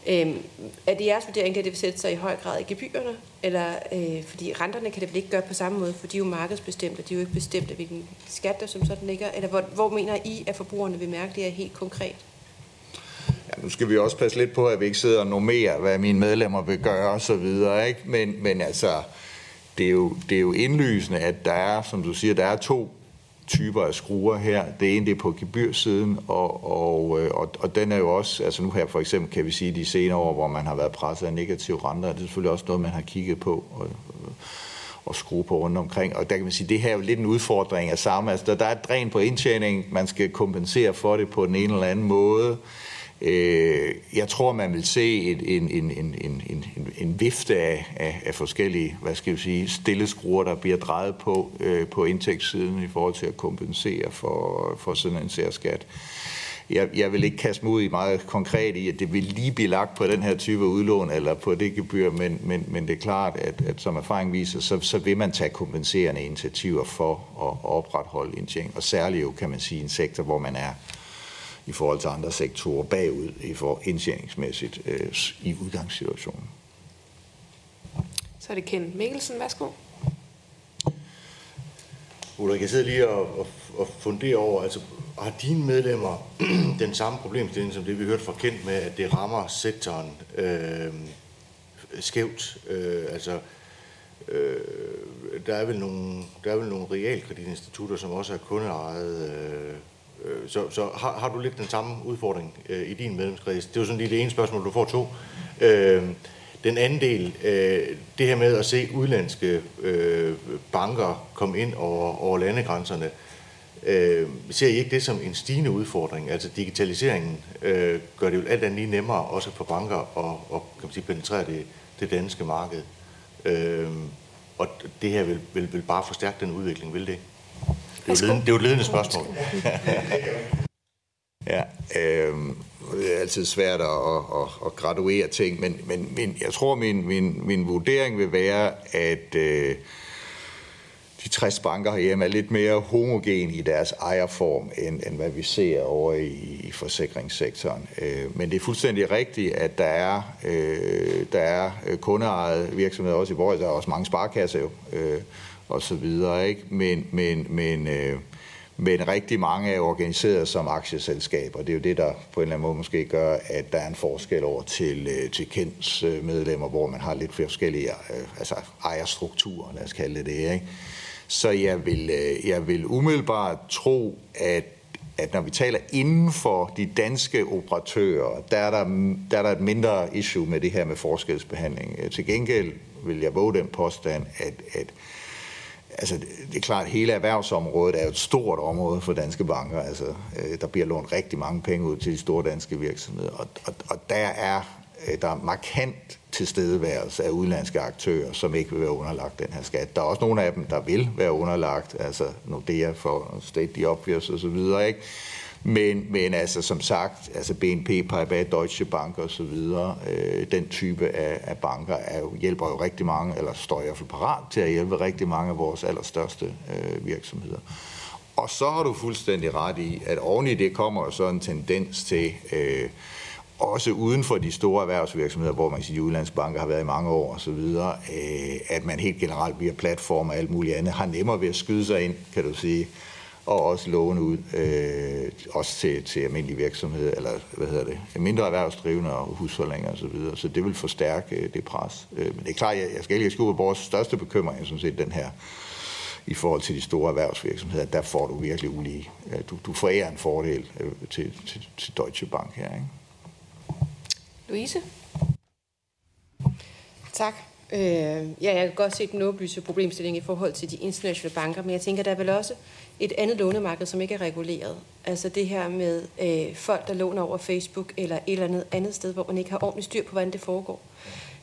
Øhm, er det jeres vurdering, at det vil sætte sig i høj grad i gebyrerne? Eller, øh, fordi renterne kan det vel ikke gøre på samme måde, for de er jo markedsbestemte, de er jo ikke bestemt af hvilken skat der som sådan ligger. Eller hvor, hvor mener I, at forbrugerne vil mærke det her helt konkret? Ja, nu skal vi også passe lidt på, at vi ikke sidder og normerer, hvad mine medlemmer vil gøre og så videre, ikke? Men, men altså, det er, jo, det er jo indlysende, at der er, som du siger, der er to typer af skruer her. Det ene det er på gebyrsiden, og, og, øh, og, og den er jo også, altså nu her for eksempel kan vi sige de senere år, hvor man har været presset af negative renter, det er selvfølgelig også noget, man har kigget på og, og skrue på rundt omkring. Og der kan man sige, det her er jo lidt en udfordring af samme. Altså der, der er et dræn på indtjening, man skal kompensere for det på den ene eller anden måde. Øh, jeg tror, man vil se et, en, en, en, en, en, en vifte af, af, af forskellige, hvad skal vi sige, stille skruer, der bliver drejet på øh, på indtægtssiden i forhold til at kompensere for, for sådan en særskat. Jeg, jeg vil ikke kaste mig ud i meget konkret i, at det vil lige blive lagt på den her type udlån eller på det gebyr, men, men, men det er klart, at, at som erfaring viser, så, så vil man tage kompenserende initiativer for at opretholde indtjening, og særligt jo, kan man sige, en sektor, hvor man er i forhold til andre sektorer bagud i for indtjeningsmæssigt øh, i udgangssituationen. Så er det Ken Mikkelsen. Værsgo. Ulrik, jeg sidder lige og, og, og funderer over, altså har dine medlemmer den samme problemstilling, som det vi hørte fra Kent med, at det rammer sektoren øh, skævt? Øh, altså, øh, der er vel nogle, der er vel nogle realkreditinstitutter, som også er kundeejet øh, Øh, Øh, så, så har, har du lidt den samme udfordring øh, i din medlemskreds? Det er jo sådan lige det ene spørgsmål, du får to. Øh, den anden del, øh, det her med at se udlandske øh, banker komme ind over, over landegrænserne, øh, ser I ikke det som en stigende udfordring? Altså digitaliseringen øh, gør det jo alt andet lige nemmere også for banker at, at kan man sige, penetrere det, det danske marked. Øh, og det her vil, vil, vil bare forstærke den udvikling, vil det? Det er jo, det er jo et ledende spørgsmål. ja, øh, det er altid svært at, at, at graduere ting, men, men, men jeg tror, min, min, min vurdering vil være, at øh, de 60 banker herhjemme er lidt mere homogen i deres ejerform, end, end hvad vi ser over i, i forsikringssektoren. Øh, men det er fuldstændig rigtigt, at der er, øh, der er kundeejede virksomheder også i vores, der er også mange sparkasser jo, øh, og så videre, ikke? Men, men, men, øh, men rigtig mange er organiseret som aktieselskaber. Det er jo det, der på en eller anden måde måske gør, at der er en forskel over til, øh, til Kents øh, medlemmer, hvor man har lidt forskellige øh, altså ejerstrukturer, lad os kalde det det. Ikke? Så jeg vil, øh, jeg vil umiddelbart tro, at at når vi taler inden for de danske operatører, der er der, der er der et mindre issue med det her med forskelsbehandling. Øh, til gengæld vil jeg våge den påstand, at, at altså, det er klart, at hele erhvervsområdet er et stort område for danske banker. Altså, øh, der bliver lånt rigtig mange penge ud til de store danske virksomheder, og, og, og der er øh, der er markant tilstedeværelse af udenlandske aktører, som ikke vil være underlagt den her skat. Der er også nogle af dem, der vil være underlagt, altså Nordea for State the Obvious og så videre, ikke? Men, men altså som sagt, altså BNP, Paribas, Deutsche Bank og så videre, øh, den type af, af banker er jo, hjælper jo rigtig mange, eller står i hvert fald parat til at hjælpe rigtig mange af vores allerstørste øh, virksomheder. Og så har du fuldstændig ret i, at oven i det kommer så en tendens til, øh, også uden for de store erhvervsvirksomheder, hvor man kan sige, at udlandsbanker har været i mange år osv., øh, at man helt generelt via platformer og alt muligt andet har nemmere ved at skyde sig ind, kan du sige, og også låne ud, øh, også til, til almindelige virksomheder, eller hvad hedder det, mindre erhvervsdrivende og husholdninger osv., så, videre. så det vil forstærke øh, det pres. Øh, men det er klart, jeg, jeg skal ikke skrive vores største bekymring sådan set den her, i forhold til de store erhvervsvirksomheder, der får du virkelig ulige. Øh, du, du forærer en fordel øh, til, til, til Deutsche Bank her, ikke? Louise? Tak. Øh, ja, jeg kan godt se den åbenlyse problemstilling i forhold til de internationale banker, men jeg tænker, der er vel også et andet lånemarked, som ikke er reguleret. Altså det her med øh, folk, der låner over Facebook eller et eller andet andet sted, hvor man ikke har ordentligt styr på, hvordan det foregår.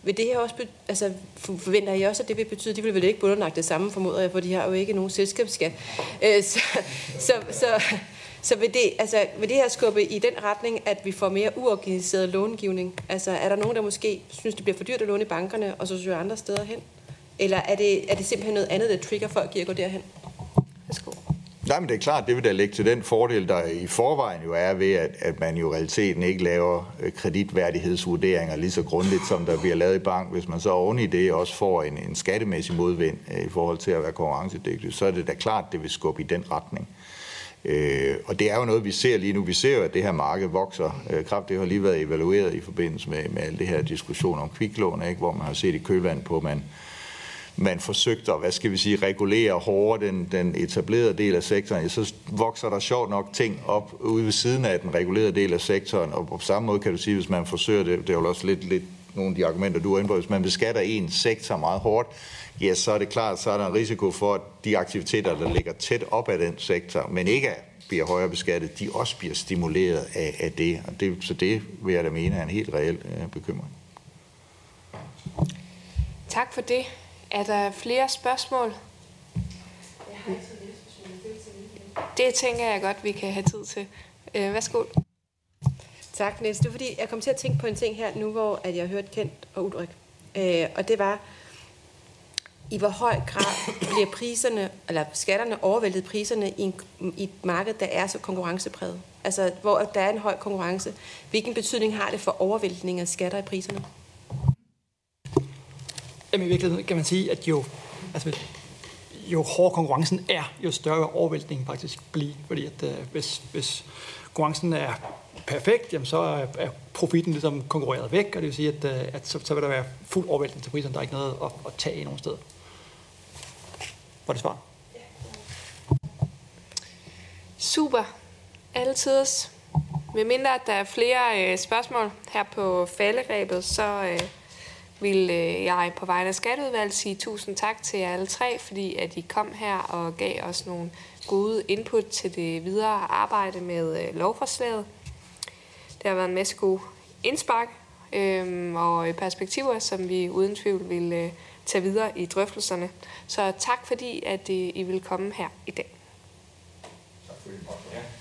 Vil det her også, altså forventer I også, at det vil betyde, at de vil vel ikke bunderlagt det samme, formoder jeg, for de har jo ikke nogen selskabsskat. Øh, så, så, så, så vil det, altså, vil det her skubbe i den retning, at vi får mere uorganiseret långivning? Altså er der nogen, der måske synes, det bliver for dyrt at låne i bankerne, og så søger andre steder hen? Eller er det, er det simpelthen noget andet, der trigger folk i at gå derhen? Nej, men det er klart, det vil da lægge til den fordel, der i forvejen jo er ved, at, at man jo i realiteten ikke laver øh, kreditværdighedsvurderinger lige så grundigt, som der bliver lavet i bank. Hvis man så oven i det også får en, en skattemæssig modvind øh, i forhold til at være konkurrencedygtig, så er det da klart, det vil skubbe i den retning. Øh, og det er jo noget, vi ser lige nu. Vi ser jo, at det her marked vokser øh, kraftigt. Det har lige været evalueret i forbindelse med, med alle det her diskussion om kviklån, ikke? hvor man har set i kølvand på, at man, man forsøgte at, hvad skal vi sige, regulere hårdere den, den etablerede del af sektoren, så vokser der sjovt nok ting op ude ved siden af den regulerede del af sektoren, og på samme måde kan du sige, hvis man forsøger det, det er jo også lidt, lidt nogle af de argumenter, du er inde på, hvis man beskatter en sektor meget hårdt, ja, så er det klart, så er der en risiko for, at de aktiviteter, der ligger tæt op af den sektor, men ikke bliver højere beskattet, de også bliver stimuleret af, af det. Og det. Så det vil jeg da mene er en helt reel øh, bekymring. Tak for det. Er der flere spørgsmål? Det tænker jeg godt, vi kan have tid til. Øh, værsgo. Tak, Niels. Det er fordi, jeg kom til at tænke på en ting her nu, hvor at jeg hørte Kent og Ulrik. Øh, og det var, i hvor høj grad bliver priserne, eller skatterne overvældet priserne i, en, i et marked, der er så konkurrencepræget? Altså, hvor der er en høj konkurrence. Hvilken betydning har det for overvæltning af skatter i priserne? Jamen i virkeligheden kan man sige, at jo, altså, jo hårdere konkurrencen er, jo større overvæltningen faktisk bliver. Fordi at, øh, hvis, hvis konkurrencen er perfekt, jamen så er, er profitten ligesom konkurreret væk, og det vil sige, at, øh, at så, så vil der være fuld overvæltning til priserne. Der er ikke noget at, at tage i nogen sted. Var det svar? Super. Altid. Med mindre at der er flere øh, spørgsmål her på falderæbet, så øh, vil øh, jeg på vegne af Skatteudvalget sige tusind tak til jer alle tre, fordi at I kom her og gav os nogle gode input til det videre arbejde med øh, lovforslaget. Det har været en masse gode indspark øh, og perspektiver, som vi uden tvivl vil øh, tage videre i drøftelserne. Så tak fordi, at øh, I vil komme her i dag. Tak for det.